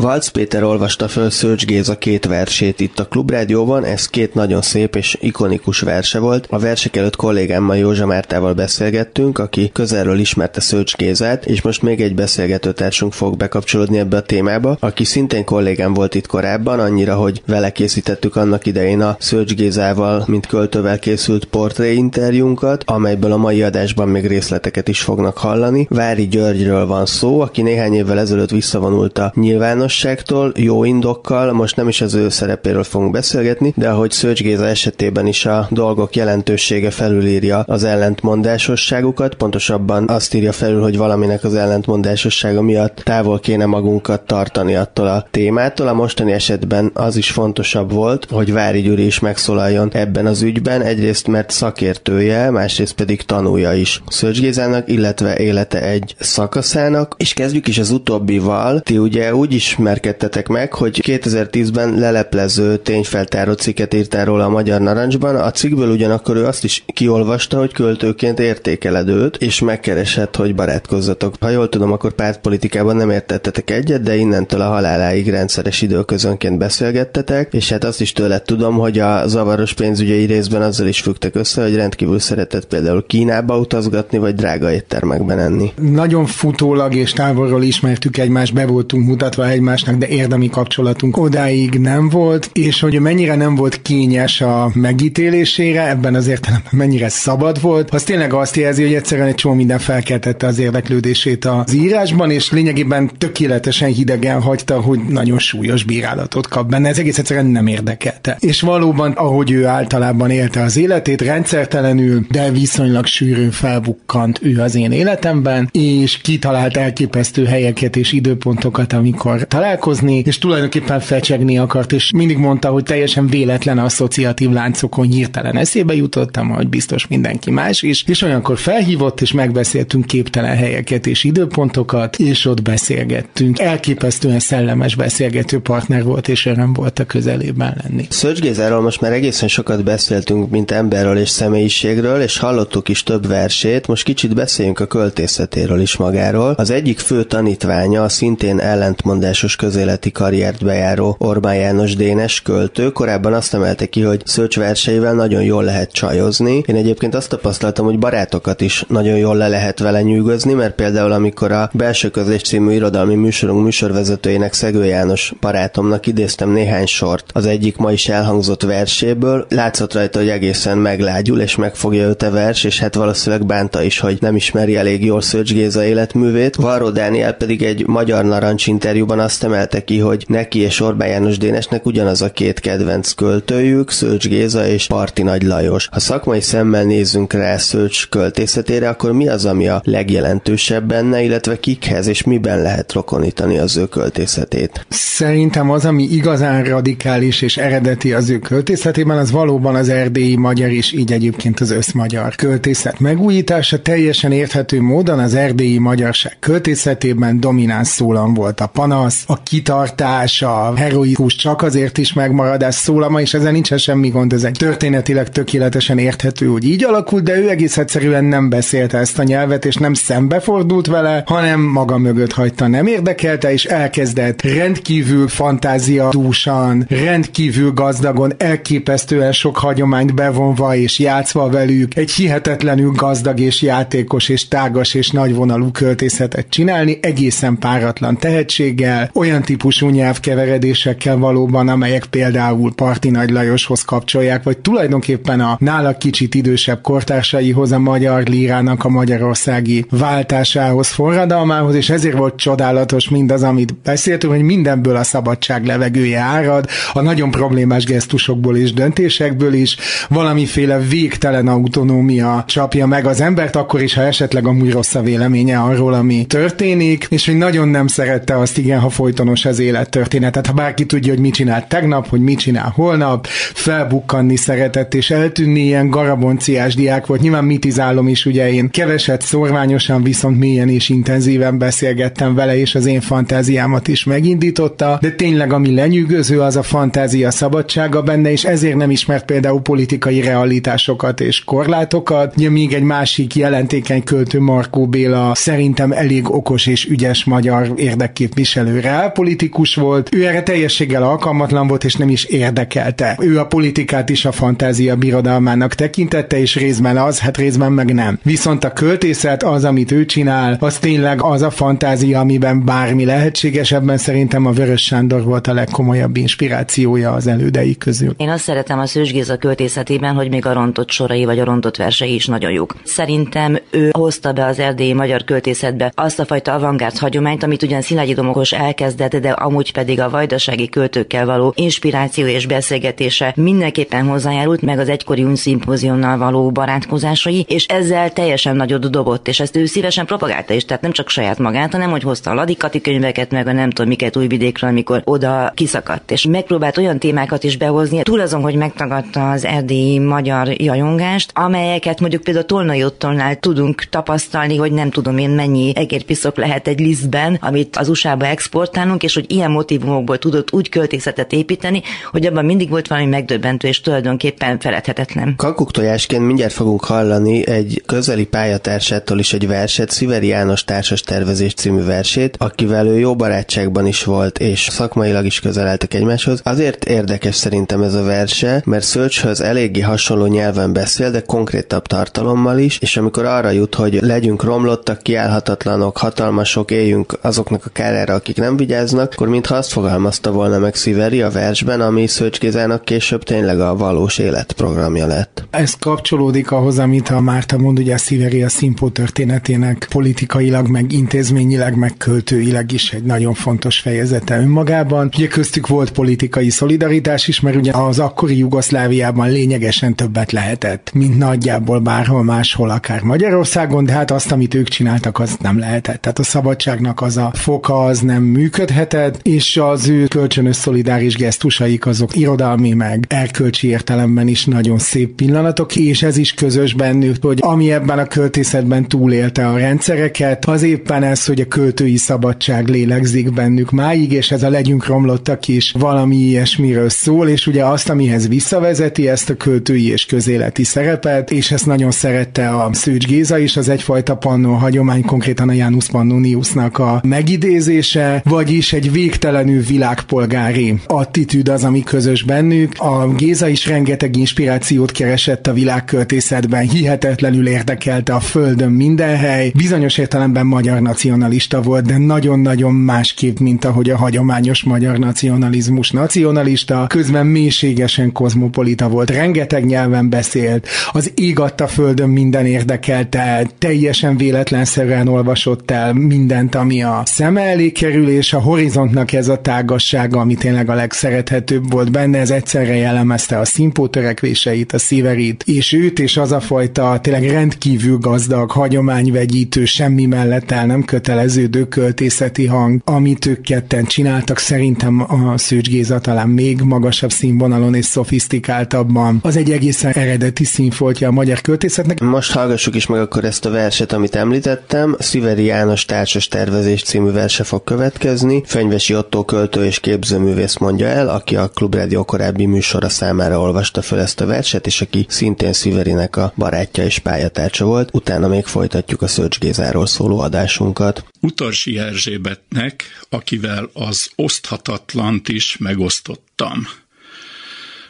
[SPEAKER 2] Valc Péter olvasta föl Szőcs Géza két versét itt a Klubrádióban, ez két nagyon szép és ikonikus verse volt. A versek előtt kollégámmal Józsa Mártával beszélgettünk, aki közelről ismerte Szőcs Gézát, és most még egy beszélgetőtársunk fog bekapcsolódni ebbe a témába, aki szintén kollégám volt itt korábban, annyira, hogy vele készítettük annak idején a Szőcs Gézával, mint költővel készült portréinterjúnkat, amelyből a mai adásban még részleteket is fognak hallani. Vári Györgyről van szó, aki néhány évvel ezelőtt visszavonult a nyilván nyilvánosságtól, jó indokkal, most nem is az ő szerepéről fogunk beszélgetni, de ahogy Szőcs Géza esetében is a dolgok jelentősége felülírja az ellentmondásosságukat, pontosabban azt írja felül, hogy valaminek az ellentmondásossága miatt távol kéne magunkat tartani attól a témától. A mostani esetben az is fontosabb volt, hogy Vári Gyuri is megszólaljon ebben az ügyben, egyrészt mert szakértője, másrészt pedig tanúja is Szőcs Gézának, illetve élete egy szakaszának, és kezdjük is az utóbbival. Ti ugye úgy is ismerkedtetek meg, hogy 2010-ben leleplező tényfeltáró cikket írtál róla a Magyar Narancsban. A cikkből ugyanakkor ő azt is kiolvasta, hogy költőként értékeled őt, és megkeresett, hogy barátkozzatok. Ha jól tudom, akkor pártpolitikában nem értettetek egyet, de innentől a haláláig rendszeres időközönként beszélgettetek, és hát azt is tőled tudom, hogy a zavaros pénzügyei részben azzal is fügtek össze, hogy rendkívül szeretett például Kínába utazgatni, vagy drága éttermekben enni.
[SPEAKER 8] Nagyon futólag és távolról ismertük egymást, be voltunk mutatva egy egymásnak, de érdemi kapcsolatunk odáig nem volt, és hogy mennyire nem volt kényes a megítélésére, ebben az értelemben mennyire szabad volt, az tényleg azt jelzi, hogy egyszerűen egy csomó minden felkeltette az érdeklődését az írásban, és lényegében tökéletesen hidegen hagyta, hogy nagyon súlyos bírálatot kap benne. Ez egész egyszerűen nem érdekelte. És valóban, ahogy ő általában élte az életét, rendszertelenül, de viszonylag sűrűn felbukkant ő az én életemben, és kitalált elképesztő helyeket és időpontokat, amikor találkozni, és tulajdonképpen fecsegni akart, és mindig mondta, hogy teljesen véletlen asszociatív láncokon hirtelen eszébe jutottam, hogy biztos mindenki más is, és olyankor felhívott, és megbeszéltünk képtelen helyeket és időpontokat, és ott beszélgettünk. Elképesztően szellemes beszélgető partner volt, és öröm volt a közelében lenni.
[SPEAKER 2] Szörcs Gézáról most már egészen sokat beszéltünk, mint emberről és személyiségről, és hallottuk is több versét, most kicsit beszéljünk a költészetéről is magáról. Az egyik fő tanítványa a szintén ellentmondás szokásos közéleti karriert bejáró Orbán János Dénes költő. Korábban azt emelte ki, hogy Szőcs verseivel nagyon jól lehet csajozni. Én egyébként azt tapasztaltam, hogy barátokat is nagyon jól le lehet vele nyűgözni, mert például amikor a Belső Közlés című irodalmi műsorunk műsorvezetőjének Szegő János barátomnak idéztem néhány sort az egyik ma is elhangzott verséből, látszott rajta, hogy egészen meglágyul és megfogja őt a vers, és hát valószínűleg bánta is, hogy nem ismeri elég jól Szőcs Géza életművét. Varró Dániel pedig egy magyar narancs interjúban azt emelte ki, hogy neki és Orbán János Dénesnek ugyanaz a két kedvenc költőjük, Szőcs Géza és Parti Nagy Lajos. Ha szakmai szemmel nézzünk rá Szőcs költészetére, akkor mi az, ami a legjelentősebb benne, illetve kikhez és miben lehet rokonítani az ő költészetét?
[SPEAKER 8] Szerintem az, ami igazán radikális és eredeti az ő költészetében, az valóban az erdélyi magyar és így egyébként az összmagyar költészet megújítása. Teljesen érthető módon az erdélyi magyarság költészetében domináns szólam volt a panasz, a kitartás, a heroikus csak azért is megmaradás szólama, és ezzel nincsen semmi gond, ez egy történetileg tökéletesen érthető, hogy így alakult, de ő egész egyszerűen nem beszélte ezt a nyelvet, és nem szembefordult vele, hanem maga mögött hagyta, nem érdekelte, és elkezdett rendkívül fantázia dúsan, rendkívül gazdagon, elképesztően sok hagyományt bevonva és játszva velük, egy hihetetlenül gazdag és játékos és tágas és nagyvonalú költészetet csinálni, egészen páratlan tehetséggel, olyan típusú nyelvkeveredésekkel valóban, amelyek például Parti Nagy Lajoshoz kapcsolják, vagy tulajdonképpen a nála kicsit idősebb kortársaihoz, a magyar lírának a magyarországi váltásához, forradalmához, és ezért volt csodálatos mindaz, amit beszéltünk, hogy mindenből a szabadság levegője árad, a nagyon problémás gesztusokból és döntésekből is, valamiféle végtelen autonómia csapja meg az embert, akkor is, ha esetleg amúgy rossz a véleménye arról, ami történik, és hogy nagyon nem szerette azt, igen, ha folytonos az élettörténetet. Ha bárki tudja, hogy mit csinál tegnap, hogy mit csinál holnap, felbukkanni szeretett, és eltűnni ilyen garabonciás diák volt. Nyilván mitizálom is, ugye én keveset szorványosan, viszont mélyen és intenzíven beszélgettem vele, és az én fantáziámat is megindította, de tényleg ami lenyűgöző, az a fantázia szabadsága benne, és ezért nem ismert például politikai realitásokat és korlátokat. Ugye még egy másik jelentékeny költő Markó Béla szerintem elég okos és ügyes magyar érdekképviselő politikus volt. Ő erre teljességgel alkalmatlan volt, és nem is érdekelte. Ő a politikát is a fantázia birodalmának tekintette, és részben az, hát részben meg nem. Viszont a költészet, az, amit ő csinál, az tényleg az a fantázia, amiben bármi lehetséges, ebben szerintem a Vörös Sándor volt a legkomolyabb inspirációja az elődei közül.
[SPEAKER 6] Én azt szeretem a Szős Géza költészetében, hogy még a rontott sorai vagy a rontott versei is nagyon jók. Szerintem ő hozta be az erdélyi magyar költészetbe azt a fajta avantgárd hagyományt, amit ugyan Szilágyi Domokos elkezdett, de amúgy pedig a vajdasági költőkkel való inspiráció és beszélgetése mindenképpen hozzájárult, meg az egykori unszimpózionnal való barátkozásai, és ezzel teljesen nagyot dobott, és ezt ő szívesen propagálta is, tehát nem csak saját magát, hanem hogy hozta a ladikati könyveket, meg a nem tudom miket újvidékről, amikor oda kiszakadt, és megpróbált olyan témákat is behozni, túl azon, hogy megtagadta az erdélyi magyar jajongást, amelyeket mondjuk például Tolnai Ottonnál tudunk tapasztalni, hogy nem tudom én mennyi egérpiszok lehet egy lisztben, amit az USA-ba exportálunk, és hogy ilyen motivumokból tudott úgy költészetet építeni, hogy abban mindig volt valami megdöbbentő, és tulajdonképpen feledhetetlen.
[SPEAKER 2] Kakuktojásként mindjárt fogunk hallani egy közeli pályatársától is egy verset, Sziveri János társas tervezés című versét, akivel ő jó barátságban is volt, és szakmailag is közeleltek egymáshoz. Azért érdekes szerintem ez a verse, mert Szölcshöz eléggé hasonló nyelven beszél, de konkrétabb tartalommal is, és amikor arra jut, hogy legyünk romlottak, kiállhatatlanok, hatalmasok, éljünk azoknak a kárára, akik nem vigyáznak, akkor mintha azt fogalmazta volna meg Sziveri a versben, ami Szőcs később tényleg a valós életprogramja lett.
[SPEAKER 8] Ez kapcsolódik ahhoz, amit a Márta mond, ugye a Sziveri a Szimpó történetének politikailag, meg intézményileg, meg költőileg is egy nagyon fontos fejezete önmagában. Ugye köztük volt politikai szolidaritás is, mert ugye az akkori Jugoszláviában lényegesen többet lehetett, mint nagyjából bárhol máshol, akár Magyarországon, de hát azt, amit ők csináltak, az nem lehetett. Tehát a szabadságnak az a foka az nem működhetett, és az ő kölcsönös szolidáris gesztusaik azok irodalmi meg erkölcsi értelemben is nagyon szép pillanatok, és ez is közös bennük, hogy ami ebben a költészetben túlélte a rendszereket, az éppen ez, hogy a költői szabadság lélegzik bennük máig, és ez a legyünk romlottak is valami ilyesmiről szól, és ugye azt, amihez visszavezeti ezt a költői és közéleti szerepet, és ezt nagyon szerette a Szőcs Géza is, az egyfajta pannó hagyomány, konkrétan a Janus Pannoniusnak a megidézése, vagyis egy végtelenül világpolgári. Attitűd az, ami közös bennük. A Géza is rengeteg inspirációt keresett a világköltészetben, hihetetlenül érdekelte a földön minden hely, bizonyos értelemben magyar nacionalista volt, de nagyon-nagyon másképp, mint ahogy a hagyományos magyar nacionalizmus nacionalista, közben mélységesen kozmopolita volt, rengeteg nyelven beszélt, az ég adta földön minden érdekelte, teljesen véletlenszerűen olvasott el mindent, ami a szeme elé kerül, és a horizontnak ez a tágassága, ami tényleg a legszerethetőbb volt benne, ez egyszerre jellemezte a szimpó törekvéseit, a szíverit, és őt, és az a fajta tényleg rendkívül gazdag, hagyományvegyítő, semmi mellett el nem köteleződő költészeti hang, amit ők ketten csináltak, szerintem a Szőcs Géza talán még magasabb színvonalon és szofisztikáltabban. Az egy egészen eredeti színfoltja a magyar költészetnek.
[SPEAKER 2] Most hallgassuk is meg akkor ezt a verset, amit említettem. Sziveri János társas tervezés című verse fog következni. Fenyvesi Otto költő és képzőművész mondja el, aki a Klubrádió korábbi műsora számára olvasta föl ezt a verset, és aki szintén Sziverinek a barátja és pályatársa volt. Utána még folytatjuk a Szőcs Gézáról szóló adásunkat.
[SPEAKER 9] Utarsi Erzsébetnek, akivel az oszthatatlant is megosztottam.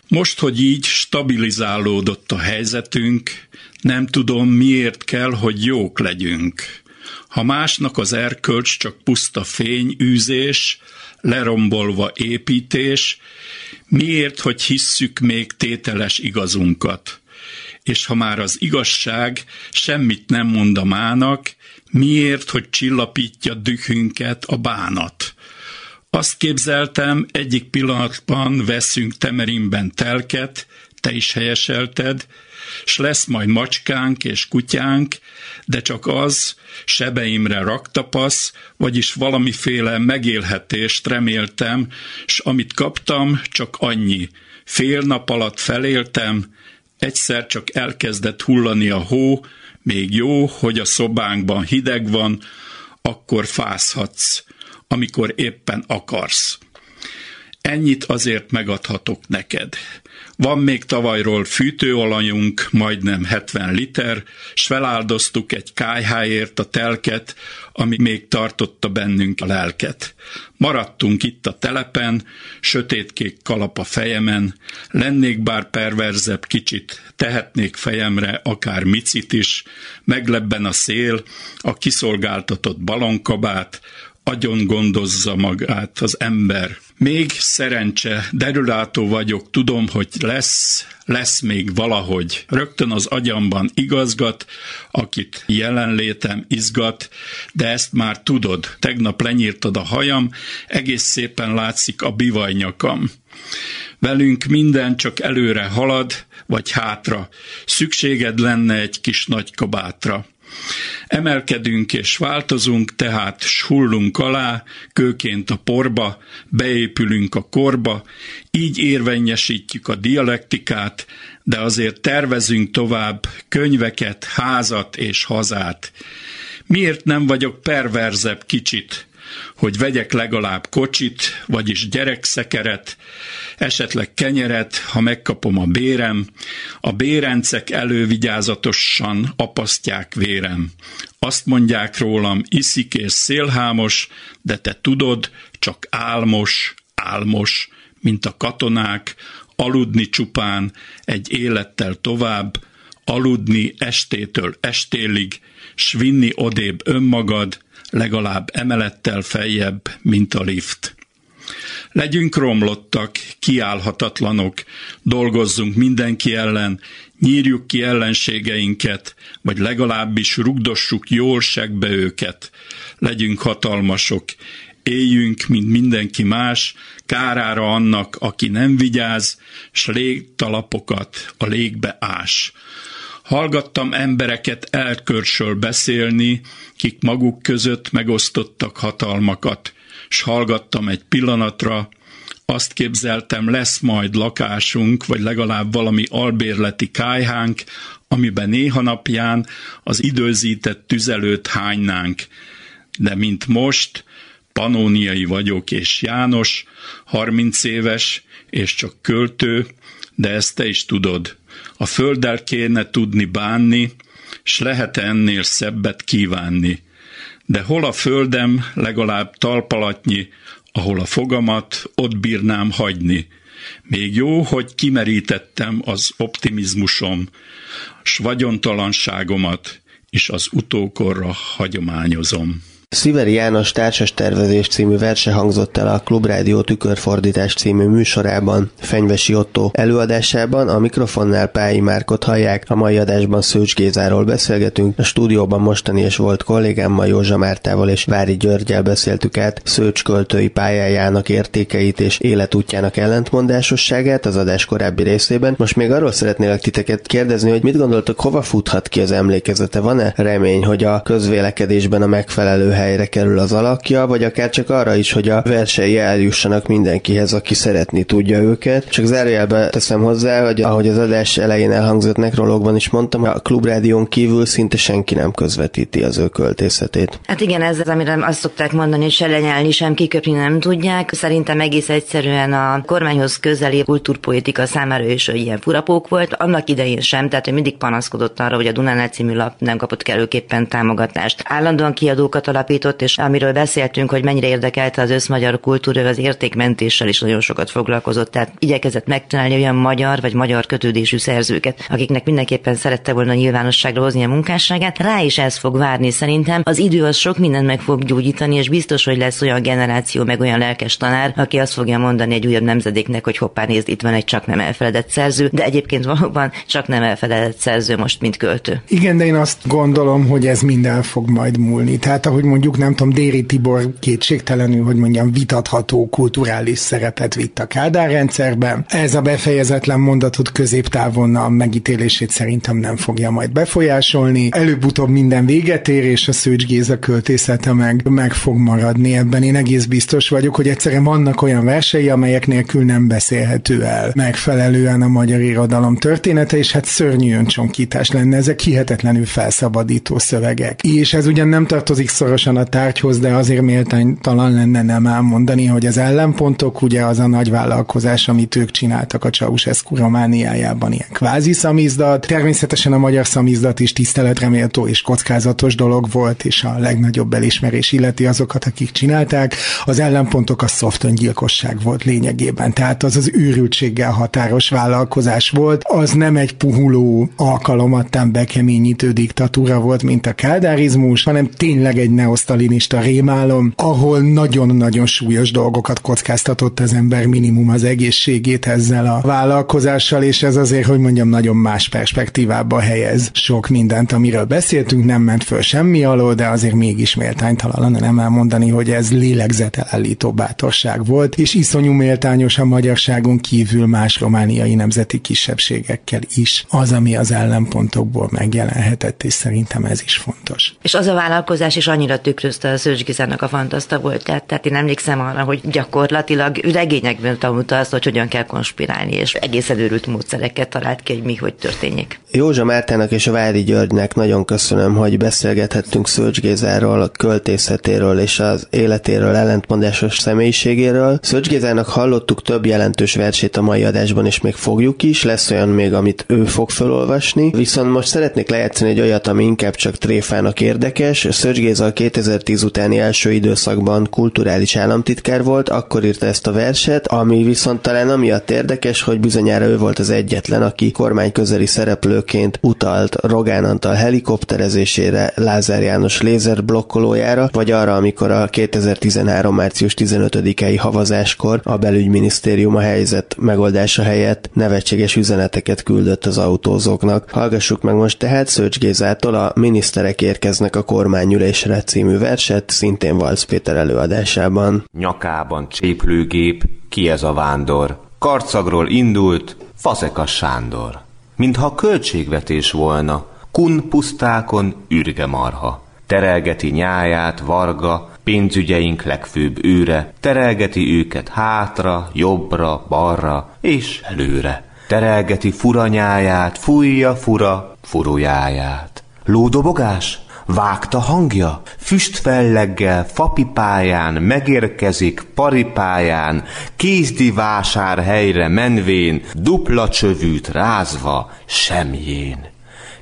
[SPEAKER 9] Most, hogy így stabilizálódott a helyzetünk, nem tudom, miért kell, hogy jók legyünk. Ha másnak az erkölcs csak puszta fényűzés, lerombolva építés, miért, hogy hisszük még tételes igazunkat? És ha már az igazság semmit nem mond a mának, miért, hogy csillapítja dühünket a bánat? Azt képzeltem, egyik pillanatban veszünk temerimben telket, te is helyeselted, s lesz majd macskánk és kutyánk, de csak az sebeimre raktapasz, vagyis valamiféle megélhetést reméltem, s amit kaptam, csak annyi. Fél nap alatt feléltem, egyszer csak elkezdett hullani a hó, még jó, hogy a szobánkban hideg van, akkor fázhatsz, amikor éppen akarsz. Ennyit azért megadhatok neked. Van még tavalyról fűtőolajunk, majdnem 70 liter, s feláldoztuk egy kájháért a telket, ami még tartotta bennünk a lelket. Maradtunk itt a telepen, sötétkék kalap a fejemen, lennék bár perverzebb kicsit, tehetnék fejemre akár micit is, meglebben a szél, a kiszolgáltatott balonkabát, agyon gondozza magát az ember. Még szerencse, derülátó vagyok, tudom, hogy lesz, lesz még valahogy. Rögtön az agyamban igazgat, akit jelenlétem izgat, de ezt már tudod. Tegnap lenyírtad a hajam, egész szépen látszik a bivajnyakam. Velünk minden csak előre halad, vagy hátra. Szükséged lenne egy kis nagy kabátra. Emelkedünk és változunk, tehát hullunk alá, kőként a porba, beépülünk a korba, így érvényesítjük a dialektikát, de azért tervezünk tovább könyveket, házat és hazát. Miért nem vagyok perverzebb kicsit, hogy vegyek legalább kocsit, vagyis gyerekszekeret, esetleg kenyeret, ha megkapom a bérem, a bérencek elővigyázatosan apasztják vérem. Azt mondják rólam, iszik és szélhámos, de te tudod, csak álmos, álmos, mint a katonák, aludni csupán egy élettel tovább, aludni estétől estélig, s vinni odébb önmagad, legalább emelettel feljebb, mint a lift. Legyünk romlottak, kiállhatatlanok, dolgozzunk mindenki ellen, nyírjuk ki ellenségeinket, vagy legalábbis rugdossuk jól segbe őket. Legyünk hatalmasok, éljünk, mint mindenki más, kárára annak, aki nem vigyáz, s légtalapokat a légbe ás. Hallgattam embereket elkörsöl beszélni, kik maguk között megosztottak hatalmakat, s hallgattam egy pillanatra, azt képzeltem, lesz majd lakásunk, vagy legalább valami albérleti kájhánk, amiben néha napján az időzített tüzelőt hánynánk. De mint most, panóniai vagyok és János, 30 éves, és csak költő, de ezt te is tudod. A földdel kéne tudni bánni, s lehet ennél szebbet kívánni. de hol a földem legalább talpalatnyi, ahol a fogamat ott bírnám hagyni. Még jó, hogy kimerítettem az optimizmusom, s vagyontalanságomat, és az utókorra hagyományozom.
[SPEAKER 2] Sziveri János társas tervezés című verse hangzott el a Klubrádió tükörfordítás című műsorában, Fenyvesi Otto előadásában, a mikrofonnál Pályi Márkot hallják, a mai adásban Szőcs Gézáról beszélgetünk, a stúdióban mostani és volt kollégámmal Józsa Mártával és Vári Györgyel beszéltük át Szőcs költői pályájának értékeit és életútjának ellentmondásosságát az adás korábbi részében. Most még arról szeretnélek titeket kérdezni, hogy mit gondoltok, hova futhat ki az emlékezete? Van-e remény, hogy a közvélekedésben a megfelelő helyre kerül az alakja, vagy akár csak arra is, hogy a versei eljussanak mindenkihez, aki szeretni tudja őket. Csak zárójelbe teszem hozzá, hogy ahogy az adás elején elhangzott nekrológban is mondtam, a klubrádión kívül szinte senki nem közvetíti az ő költészetét.
[SPEAKER 6] Hát igen, ez az, amire azt szokták mondani, hogy se lenyelni, sem kiköpni nem tudják. Szerintem egész egyszerűen a kormányhoz közeli kultúrpolitika számára is ilyen furapók volt. Annak idején sem, tehát hogy mindig panaszkodott arra, hogy a Dunánál című lap nem kapott kellőképpen támogatást. Állandóan kiadókat alapít alapított, és amiről beszéltünk, hogy mennyire érdekelte az összmagyar kultúra, az értékmentéssel is nagyon sokat foglalkozott. Tehát igyekezett megtalálni olyan magyar vagy magyar kötődésű szerzőket, akiknek mindenképpen szerette volna nyilvánosságra hozni a munkásságát. Rá is ez fog várni szerintem. Az idő az sok mindent meg fog gyógyítani, és biztos, hogy lesz olyan generáció, meg olyan lelkes tanár, aki azt fogja mondani egy újabb nemzedéknek, hogy hoppá nézd, itt van egy csak nem elfeledett szerző, de egyébként valóban csak nem elfeledett szerző most, mint költő.
[SPEAKER 8] Igen, de én azt gondolom, hogy ez minden fog majd múlni. Tehát ahogy mondjuk nem tudom, Déri Tibor kétségtelenül, hogy mondjam, vitatható kulturális szerepet vitt a Kádár rendszerben. Ez a befejezetlen mondatot középtávon a megítélését szerintem nem fogja majd befolyásolni. Előbb-utóbb minden véget ér, és a Szőcs Géza költészete meg, meg fog maradni. Ebben én egész biztos vagyok, hogy egyszerűen vannak olyan versei, amelyek nélkül nem beszélhető el megfelelően a magyar irodalom története, és hát szörnyű öncsonkítás lenne. Ezek hihetetlenül felszabadító szövegek. És ez ugyan nem tartozik szorosan a tárgyhoz, de azért méltánytalan lenne nem elmondani, hogy az ellenpontok ugye az a nagy vállalkozás, amit ők csináltak a Ceausescu Romániájában, ilyen kvázi szamizdat. Természetesen a magyar szamizdat is tiszteletreméltó és kockázatos dolog volt, és a legnagyobb elismerés illeti azokat, akik csinálták. Az ellenpontok a soft öngyilkosság volt lényegében, tehát az az őrültséggel határos vállalkozás volt, az nem egy puhuló alkalomattán bekeményítő diktatúra volt, mint a kádárizmus, hanem tényleg egy neosz sztalinista rémálom, ahol nagyon-nagyon súlyos dolgokat kockáztatott az ember minimum az egészségét ezzel a vállalkozással, és ez azért, hogy mondjam, nagyon más perspektívába helyez sok mindent, amiről beszéltünk, nem ment föl semmi alól, de azért mégis méltánytalan nem elmondani, hogy ez lélegzetelállító bátorság volt, és iszonyú méltányos a magyarságon kívül más romániai nemzeti kisebbségekkel is. Az, ami az ellenpontokból megjelenhetett, és szerintem ez is fontos.
[SPEAKER 6] És az a vállalkozás is annyira tükrözte a Szőcs Gizának a fantaszta volt. Tehát, tehát én emlékszem arra, hogy gyakorlatilag regényekben tanulta azt, hogy hogyan kell konspirálni, és egészen őrült módszereket talált ki, hogy mi hogy történjék.
[SPEAKER 2] Józsa Mártának és a Vári Györgynek nagyon köszönöm, hogy beszélgethettünk Szőcs Gézáról, a költészetéről és az életéről, ellentmondásos személyiségéről. Szőcs Gézának hallottuk több jelentős versét a mai adásban, és még fogjuk is, lesz olyan még, amit ő fog felolvasni. Viszont most szeretnék lejátszani egy olyat, ami inkább csak tréfának érdekes. Szőcs Géza a 2010 utáni első időszakban kulturális államtitkár volt, akkor írta ezt a verset, ami viszont talán amiatt érdekes, hogy bizonyára ő volt az egyetlen, aki kormány közeli szereplőként utalt Rogán Antal helikopterezésére, Lázár János lézerblokkolójára, vagy arra, amikor a 2013. március 15-i havazáskor a belügyminisztérium a helyzet megoldása helyett nevetséges üzeneteket küldött az autózóknak. Hallgassuk meg most tehát Szőcs Gézától a miniszterek érkeznek a kormányülésre című verset, szintén Valsz Péter előadásában.
[SPEAKER 3] Nyakában cséplőgép, ki ez a vándor? Karcagról indult, Fazekas Sándor. Mintha költségvetés volna, kun pusztákon ürge marha. Terelgeti nyáját, varga, pénzügyeink legfőbb őre, terelgeti őket hátra, jobbra, balra és előre. Terelgeti furanyáját, fújja fura furujáját. Lódobogás? Vágta hangja, füstfelleggel, fapipáján megérkezik paripáján, kézdi vásár helyre menvén, dupla csövűt rázva semjén.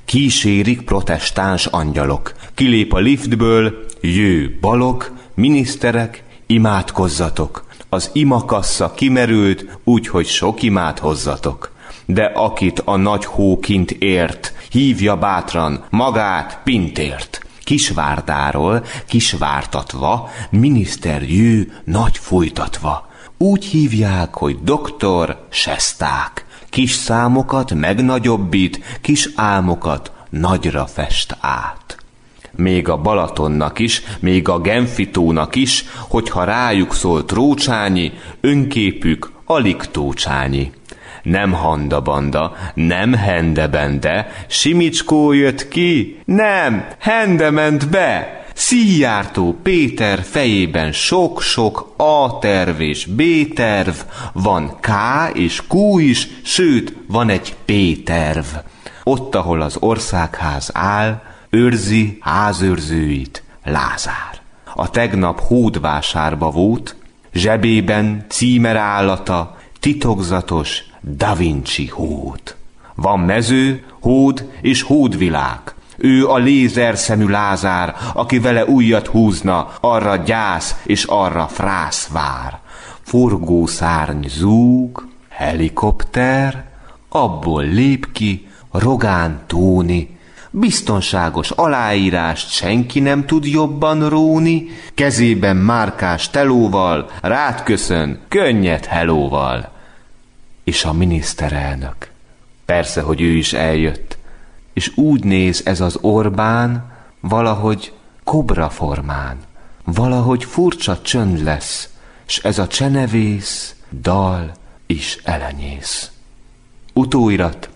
[SPEAKER 3] Kísérik protestáns angyalok, kilép a liftből, jő balok, miniszterek, imádkozzatok. Az imakassa kimerült, úgyhogy sok imát hozzatok. De akit a nagy hó kint ért, hívja bátran magát Pintért. Kisvárdáról, kisvártatva, miniszter jő nagy folytatva. Úgy hívják, hogy doktor Sesták. Kis számokat megnagyobbít, kis álmokat nagyra fest át. Még a Balatonnak is, még a Genfitónak is, hogyha rájuk szól Trócsányi, önképük alig Tócsányi. Nem handa-banda, nem hende-bende, Simicskó jött ki, nem, hende ment be. Szíjártó Péter fejében sok-sok A terv és B terv, van K és Q is, sőt, van egy P terv. Ott, ahol az országház áll, őrzi házőrzőit Lázár. A tegnap hódvásárba volt, zsebében címer állata, titokzatos Da Vinci hód. Van mező, hód és hódvilág. Ő a lézer szemű Lázár, aki vele újat húzna, arra gyász és arra frász vár. Forgószárny zúg, helikopter, abból lép ki Rogán Tóni, Biztonságos aláírást senki nem tud jobban róni, kezében márkás telóval, rád köszön, könnyed helóval. És a miniszterelnök. Persze, hogy ő is eljött. És úgy néz ez az Orbán, valahogy kobra formán. Valahogy furcsa csönd lesz, s ez a csenevész, dal is elenyész. Utóirat,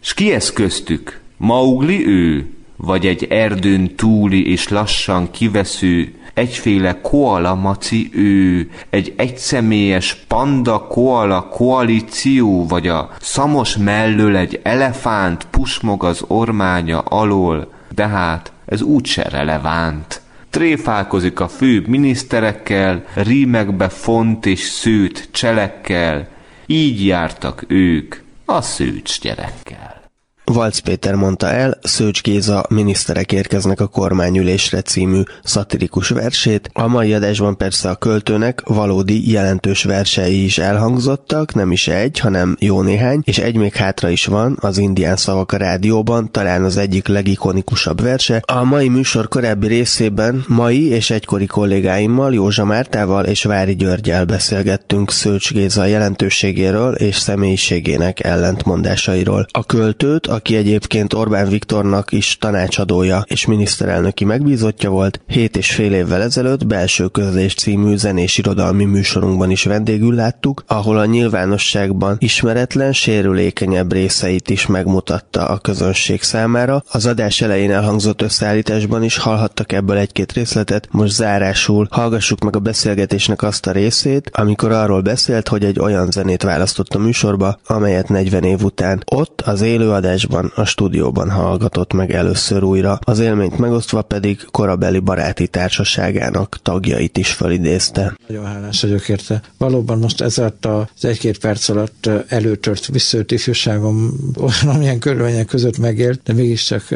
[SPEAKER 3] s ki ez köztük, Maugli ő, vagy egy erdőn túli és lassan kivesző, egyféle koala maci ő, egy egyszemélyes panda koala koalíció, vagy a szamos mellől egy elefánt pusmog az ormánya alól, de hát ez úgyse relevánt. Tréfálkozik a főbb miniszterekkel, rímekbe font és szőt cselekkel, így jártak ők a szőcs gyerekkel.
[SPEAKER 2] Valc Péter mondta el, Szőcs Géza miniszterek érkeznek a kormányülésre című szatirikus versét. A mai adásban persze a költőnek valódi jelentős versei is elhangzottak, nem is egy, hanem jó néhány, és egy még hátra is van, az indián szavak a rádióban, talán az egyik legikonikusabb verse. A mai műsor korábbi részében mai és egykori kollégáimmal, Józsa Mártával és Vári Györgyel beszélgettünk Szőcs Géza jelentőségéről és személyiségének ellentmondásairól. A költőt, a aki egyébként Orbán Viktornak is tanácsadója és miniszterelnöki megbízottja volt, hét és fél évvel ezelőtt belső közlés című zenés irodalmi műsorunkban is vendégül láttuk, ahol a nyilvánosságban ismeretlen, sérülékenyebb részeit is megmutatta a közönség számára. Az adás elején elhangzott összeállításban is hallhattak ebből egy-két részletet, most zárásul hallgassuk meg a beszélgetésnek azt a részét, amikor arról beszélt, hogy egy olyan zenét választott a műsorba, amelyet 40 év után ott az élőadás adásban, a stúdióban hallgatott meg először újra, az élményt megosztva pedig korabeli baráti társaságának tagjait is felidézte.
[SPEAKER 5] Nagyon hálás vagyok érte. Valóban most ezért az egy-két perc alatt előtört visszajött ifjúságom amilyen körülmények között megélt, de mégiscsak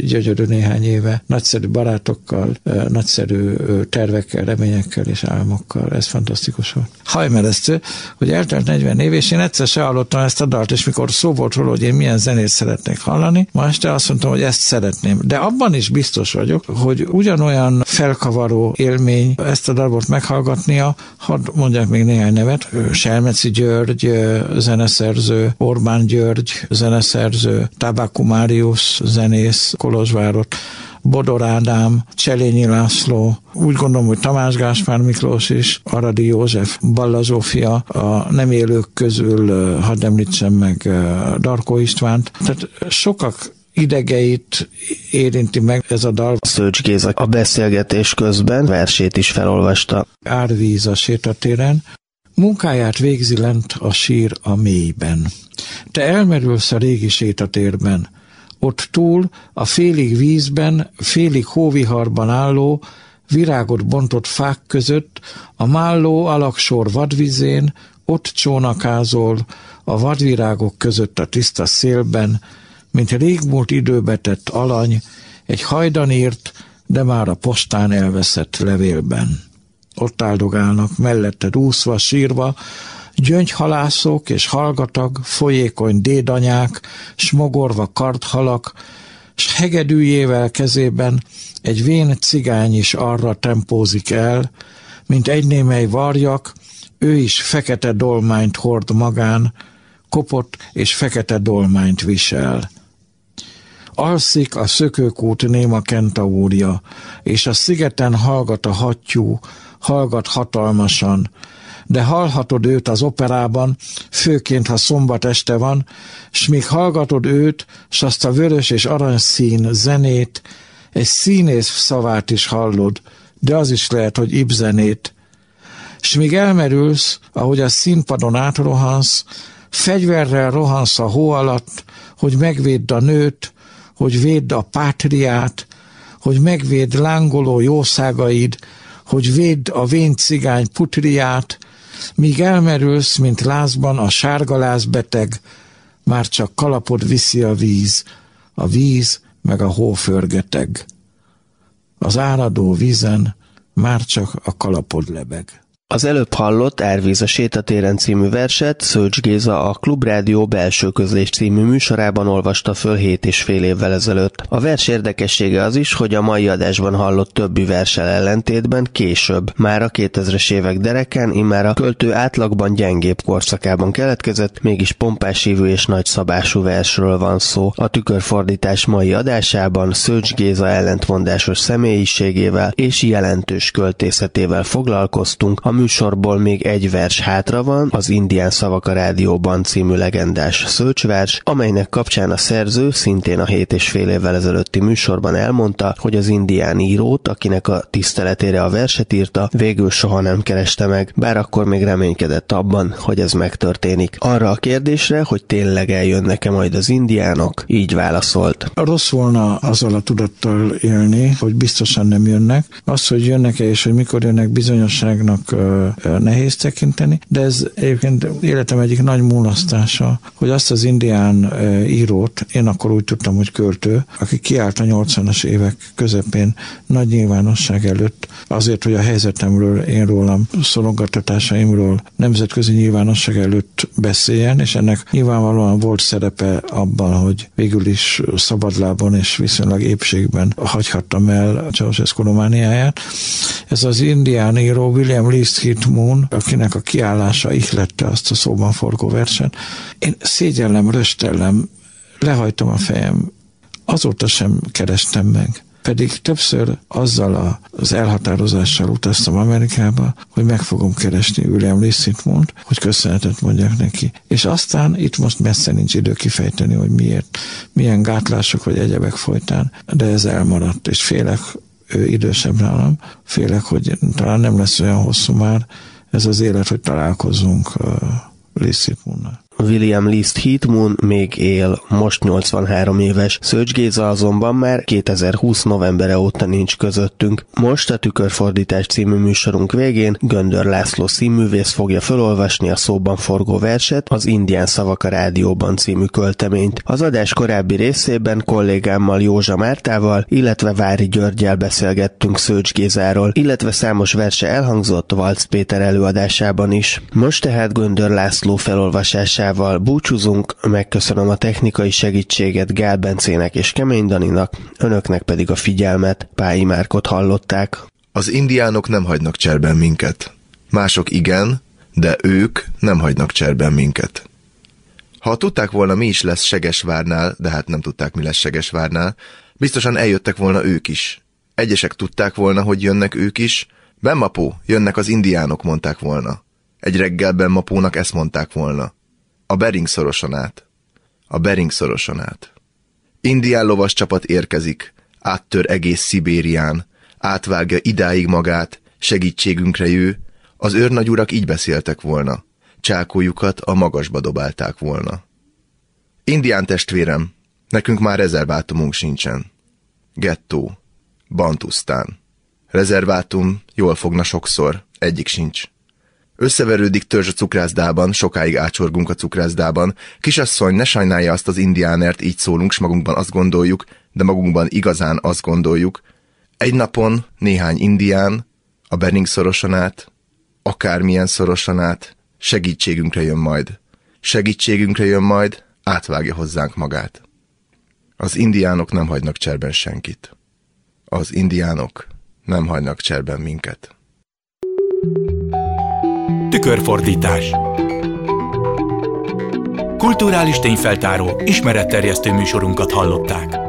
[SPEAKER 5] gyönyörű néhány éve. Nagyszerű barátokkal, nagyszerű tervekkel, reményekkel és álmokkal. Ez fantasztikus volt. Hajmeresztő, hogy eltelt 40 év, és én egyszer se hallottam ezt a dalt, és mikor szó volt róla, hogy én milyen zenét zenét szeretnék hallani, ma este azt mondtam, hogy ezt szeretném. De abban is biztos vagyok, hogy ugyanolyan felkavaró élmény ezt a darabot meghallgatnia, hadd mondják még néhány nevet, Selmeci György, zeneszerző, Orbán György, zeneszerző, Tabáku Máriusz, zenész, Kolozsvárot, Bodor Ádám, Cselényi László, úgy gondolom, hogy Tamás Gáspár Miklós is, Aradi József, Balla Zsófia, a nem élők közül, hadd említsem meg Darko Istvánt. Tehát sokak idegeit érinti meg ez a dal.
[SPEAKER 2] Szőcs Géza a beszélgetés közben versét is felolvasta.
[SPEAKER 5] Árvíz a sétatéren, munkáját végzi lent a sír a mélyben. Te elmerülsz a régi sétatérben, ott túl a félig vízben, félig hóviharban álló, virágot bontott fák között, a málló alaksor vadvizén, ott csónakázol, a vadvirágok között a tiszta szélben, mint régmúlt időbe tett alany, egy hajdan írt, de már a postán elveszett levélben. Ott áldogálnak, melletted úszva, sírva, gyöngyhalászok és hallgatag, folyékony dédanyák, smogorva karthalak, s hegedűjével kezében egy vén cigány is arra tempózik el, mint egy némely varjak, ő is fekete dolmányt hord magán, kopott és fekete dolmányt visel. Alszik a szökőkút néma kentaúrja, és a szigeten hallgat a hattyú, hallgat hatalmasan, de hallhatod őt az operában, főként, ha szombat este van, s míg hallgatod őt, s azt a vörös és aranyszín zenét, egy színész szavát is hallod, de az is lehet, hogy ibzenét. S míg elmerülsz, ahogy a színpadon átrohansz, fegyverrel rohansz a hó alatt, hogy megvédd a nőt, hogy védd a pátriát, hogy megvédd lángoló jószágaid, hogy védd a vén cigány putriát, míg elmerülsz, mint lázban a sárgaláz beteg, már csak kalapod viszi a víz, a víz meg a hó förgeteg. Az áradó vízen már csak a kalapod lebeg.
[SPEAKER 2] Az előbb hallott Árvíz a sétatéren című verset Szőcs Géza a Klubrádió belső közlés című műsorában olvasta föl hét és fél évvel ezelőtt. A vers érdekessége az is, hogy a mai adásban hallott többi versel ellentétben később, már a 2000-es évek dereken, immár a költő átlagban gyengébb korszakában keletkezett, mégis pompás hívő és nagy szabású versről van szó. A tükörfordítás mai adásában Szőcs Géza ellentmondásos személyiségével és jelentős költészetével foglalkoztunk, a műsorból még egy vers hátra van, az Indián Szavak a Rádióban című legendás szölcsvers, amelynek kapcsán a szerző szintén a hét és fél évvel ezelőtti műsorban elmondta, hogy az indián írót, akinek a tiszteletére a verset írta, végül soha nem kereste meg, bár akkor még reménykedett abban, hogy ez megtörténik. Arra a kérdésre, hogy tényleg eljönnek-e majd az indiánok, így válaszolt.
[SPEAKER 5] Rossz volna azzal a tudattal élni, hogy biztosan nem jönnek. Az, hogy jönnek-e és hogy mikor jönnek bizonyosságnak nehéz tekinteni, de ez egyébként életem egyik nagy mulasztása, hogy azt az indián írót, én akkor úgy tudtam, hogy költő, aki kiállt a 80-as évek közepén nagy nyilvánosság előtt, azért, hogy a helyzetemről, én rólam, szorongattatásaimról nemzetközi nyilvánosság előtt beszéljen, és ennek nyilvánvalóan volt szerepe abban, hogy végül is szabadlábon és viszonylag épségben hagyhattam el a Ceausescu Romániáját. Ez az indián író William Lee Hit Moon, akinek a kiállása ihlette azt a szóban forgó verset. Én szégyellem, röstellem, lehajtom a fejem, azóta sem kerestem meg. Pedig többször azzal az elhatározással utaztam Amerikába, hogy meg fogom keresni William Lissitmont, hogy köszönetet mondjak neki. És aztán itt most messze nincs idő kifejteni, hogy miért, milyen gátlások vagy egyebek folytán, de ez elmaradt, és félek, ő idősebb nálam, félek, hogy talán nem lesz olyan hosszú már ez az élet, hogy találkozzunk uh, Liszit
[SPEAKER 2] William Liszt Heatmoon még él, most 83 éves. Szőcs Géza azonban már 2020 novembere óta nincs közöttünk. Most a Tükörfordítás című műsorunk végén Göndör László színművész fogja felolvasni a szóban forgó verset, az Indián Szavak a Rádióban című költeményt. Az adás korábbi részében kollégámmal Józsa Mártával, illetve Vári Györgyel beszélgettünk Szőcs Gézáról, illetve számos verse elhangzott Valc Péter előadásában is. Most tehát Göndör László felolvasásával Zsuzsával búcsúzunk, megköszönöm a technikai segítséget Gál Bencének és Kemény Daninak, önöknek pedig a figyelmet, Pályi Márkot hallották.
[SPEAKER 10] Az indiánok nem hagynak cserben minket. Mások igen, de ők nem hagynak cserben minket. Ha tudták volna, mi is lesz Segesvárnál, de hát nem tudták, mi lesz Segesvárnál, biztosan eljöttek volna ők is. Egyesek tudták volna, hogy jönnek ők is. Bemmapó, jönnek az indiánok, mondták volna. Egy reggel Bemmapónak ezt mondták volna. A Bering szoroson át. A Bering szoroson át. Indián lovas csapat érkezik, áttör egész Szibérián, átvágja idáig magát, segítségünkre jő, az őrnagyurak így beszéltek volna, csákójukat a magasba dobálták volna. Indián testvérem, nekünk már rezervátumunk sincsen. Gettó, Bantusztán. Rezervátum jól fogna sokszor, egyik sincs. Összeverődik törzs a cukrászdában, sokáig ácsorgunk a cukrászdában. Kisasszony, ne sajnálja azt az indiánert, így szólunk, s magunkban azt gondoljuk, de magunkban igazán azt gondoljuk. Egy napon néhány indián, a Bering szorosan át, akármilyen szorosan át, segítségünkre jön majd. Segítségünkre jön majd, átvágja hozzánk magát. Az indiánok nem hagynak cserben senkit. Az indiánok nem hagynak cserben minket.
[SPEAKER 1] Tükörfordítás Kulturális tényfeltáró, ismeretterjesztő műsorunkat hallották.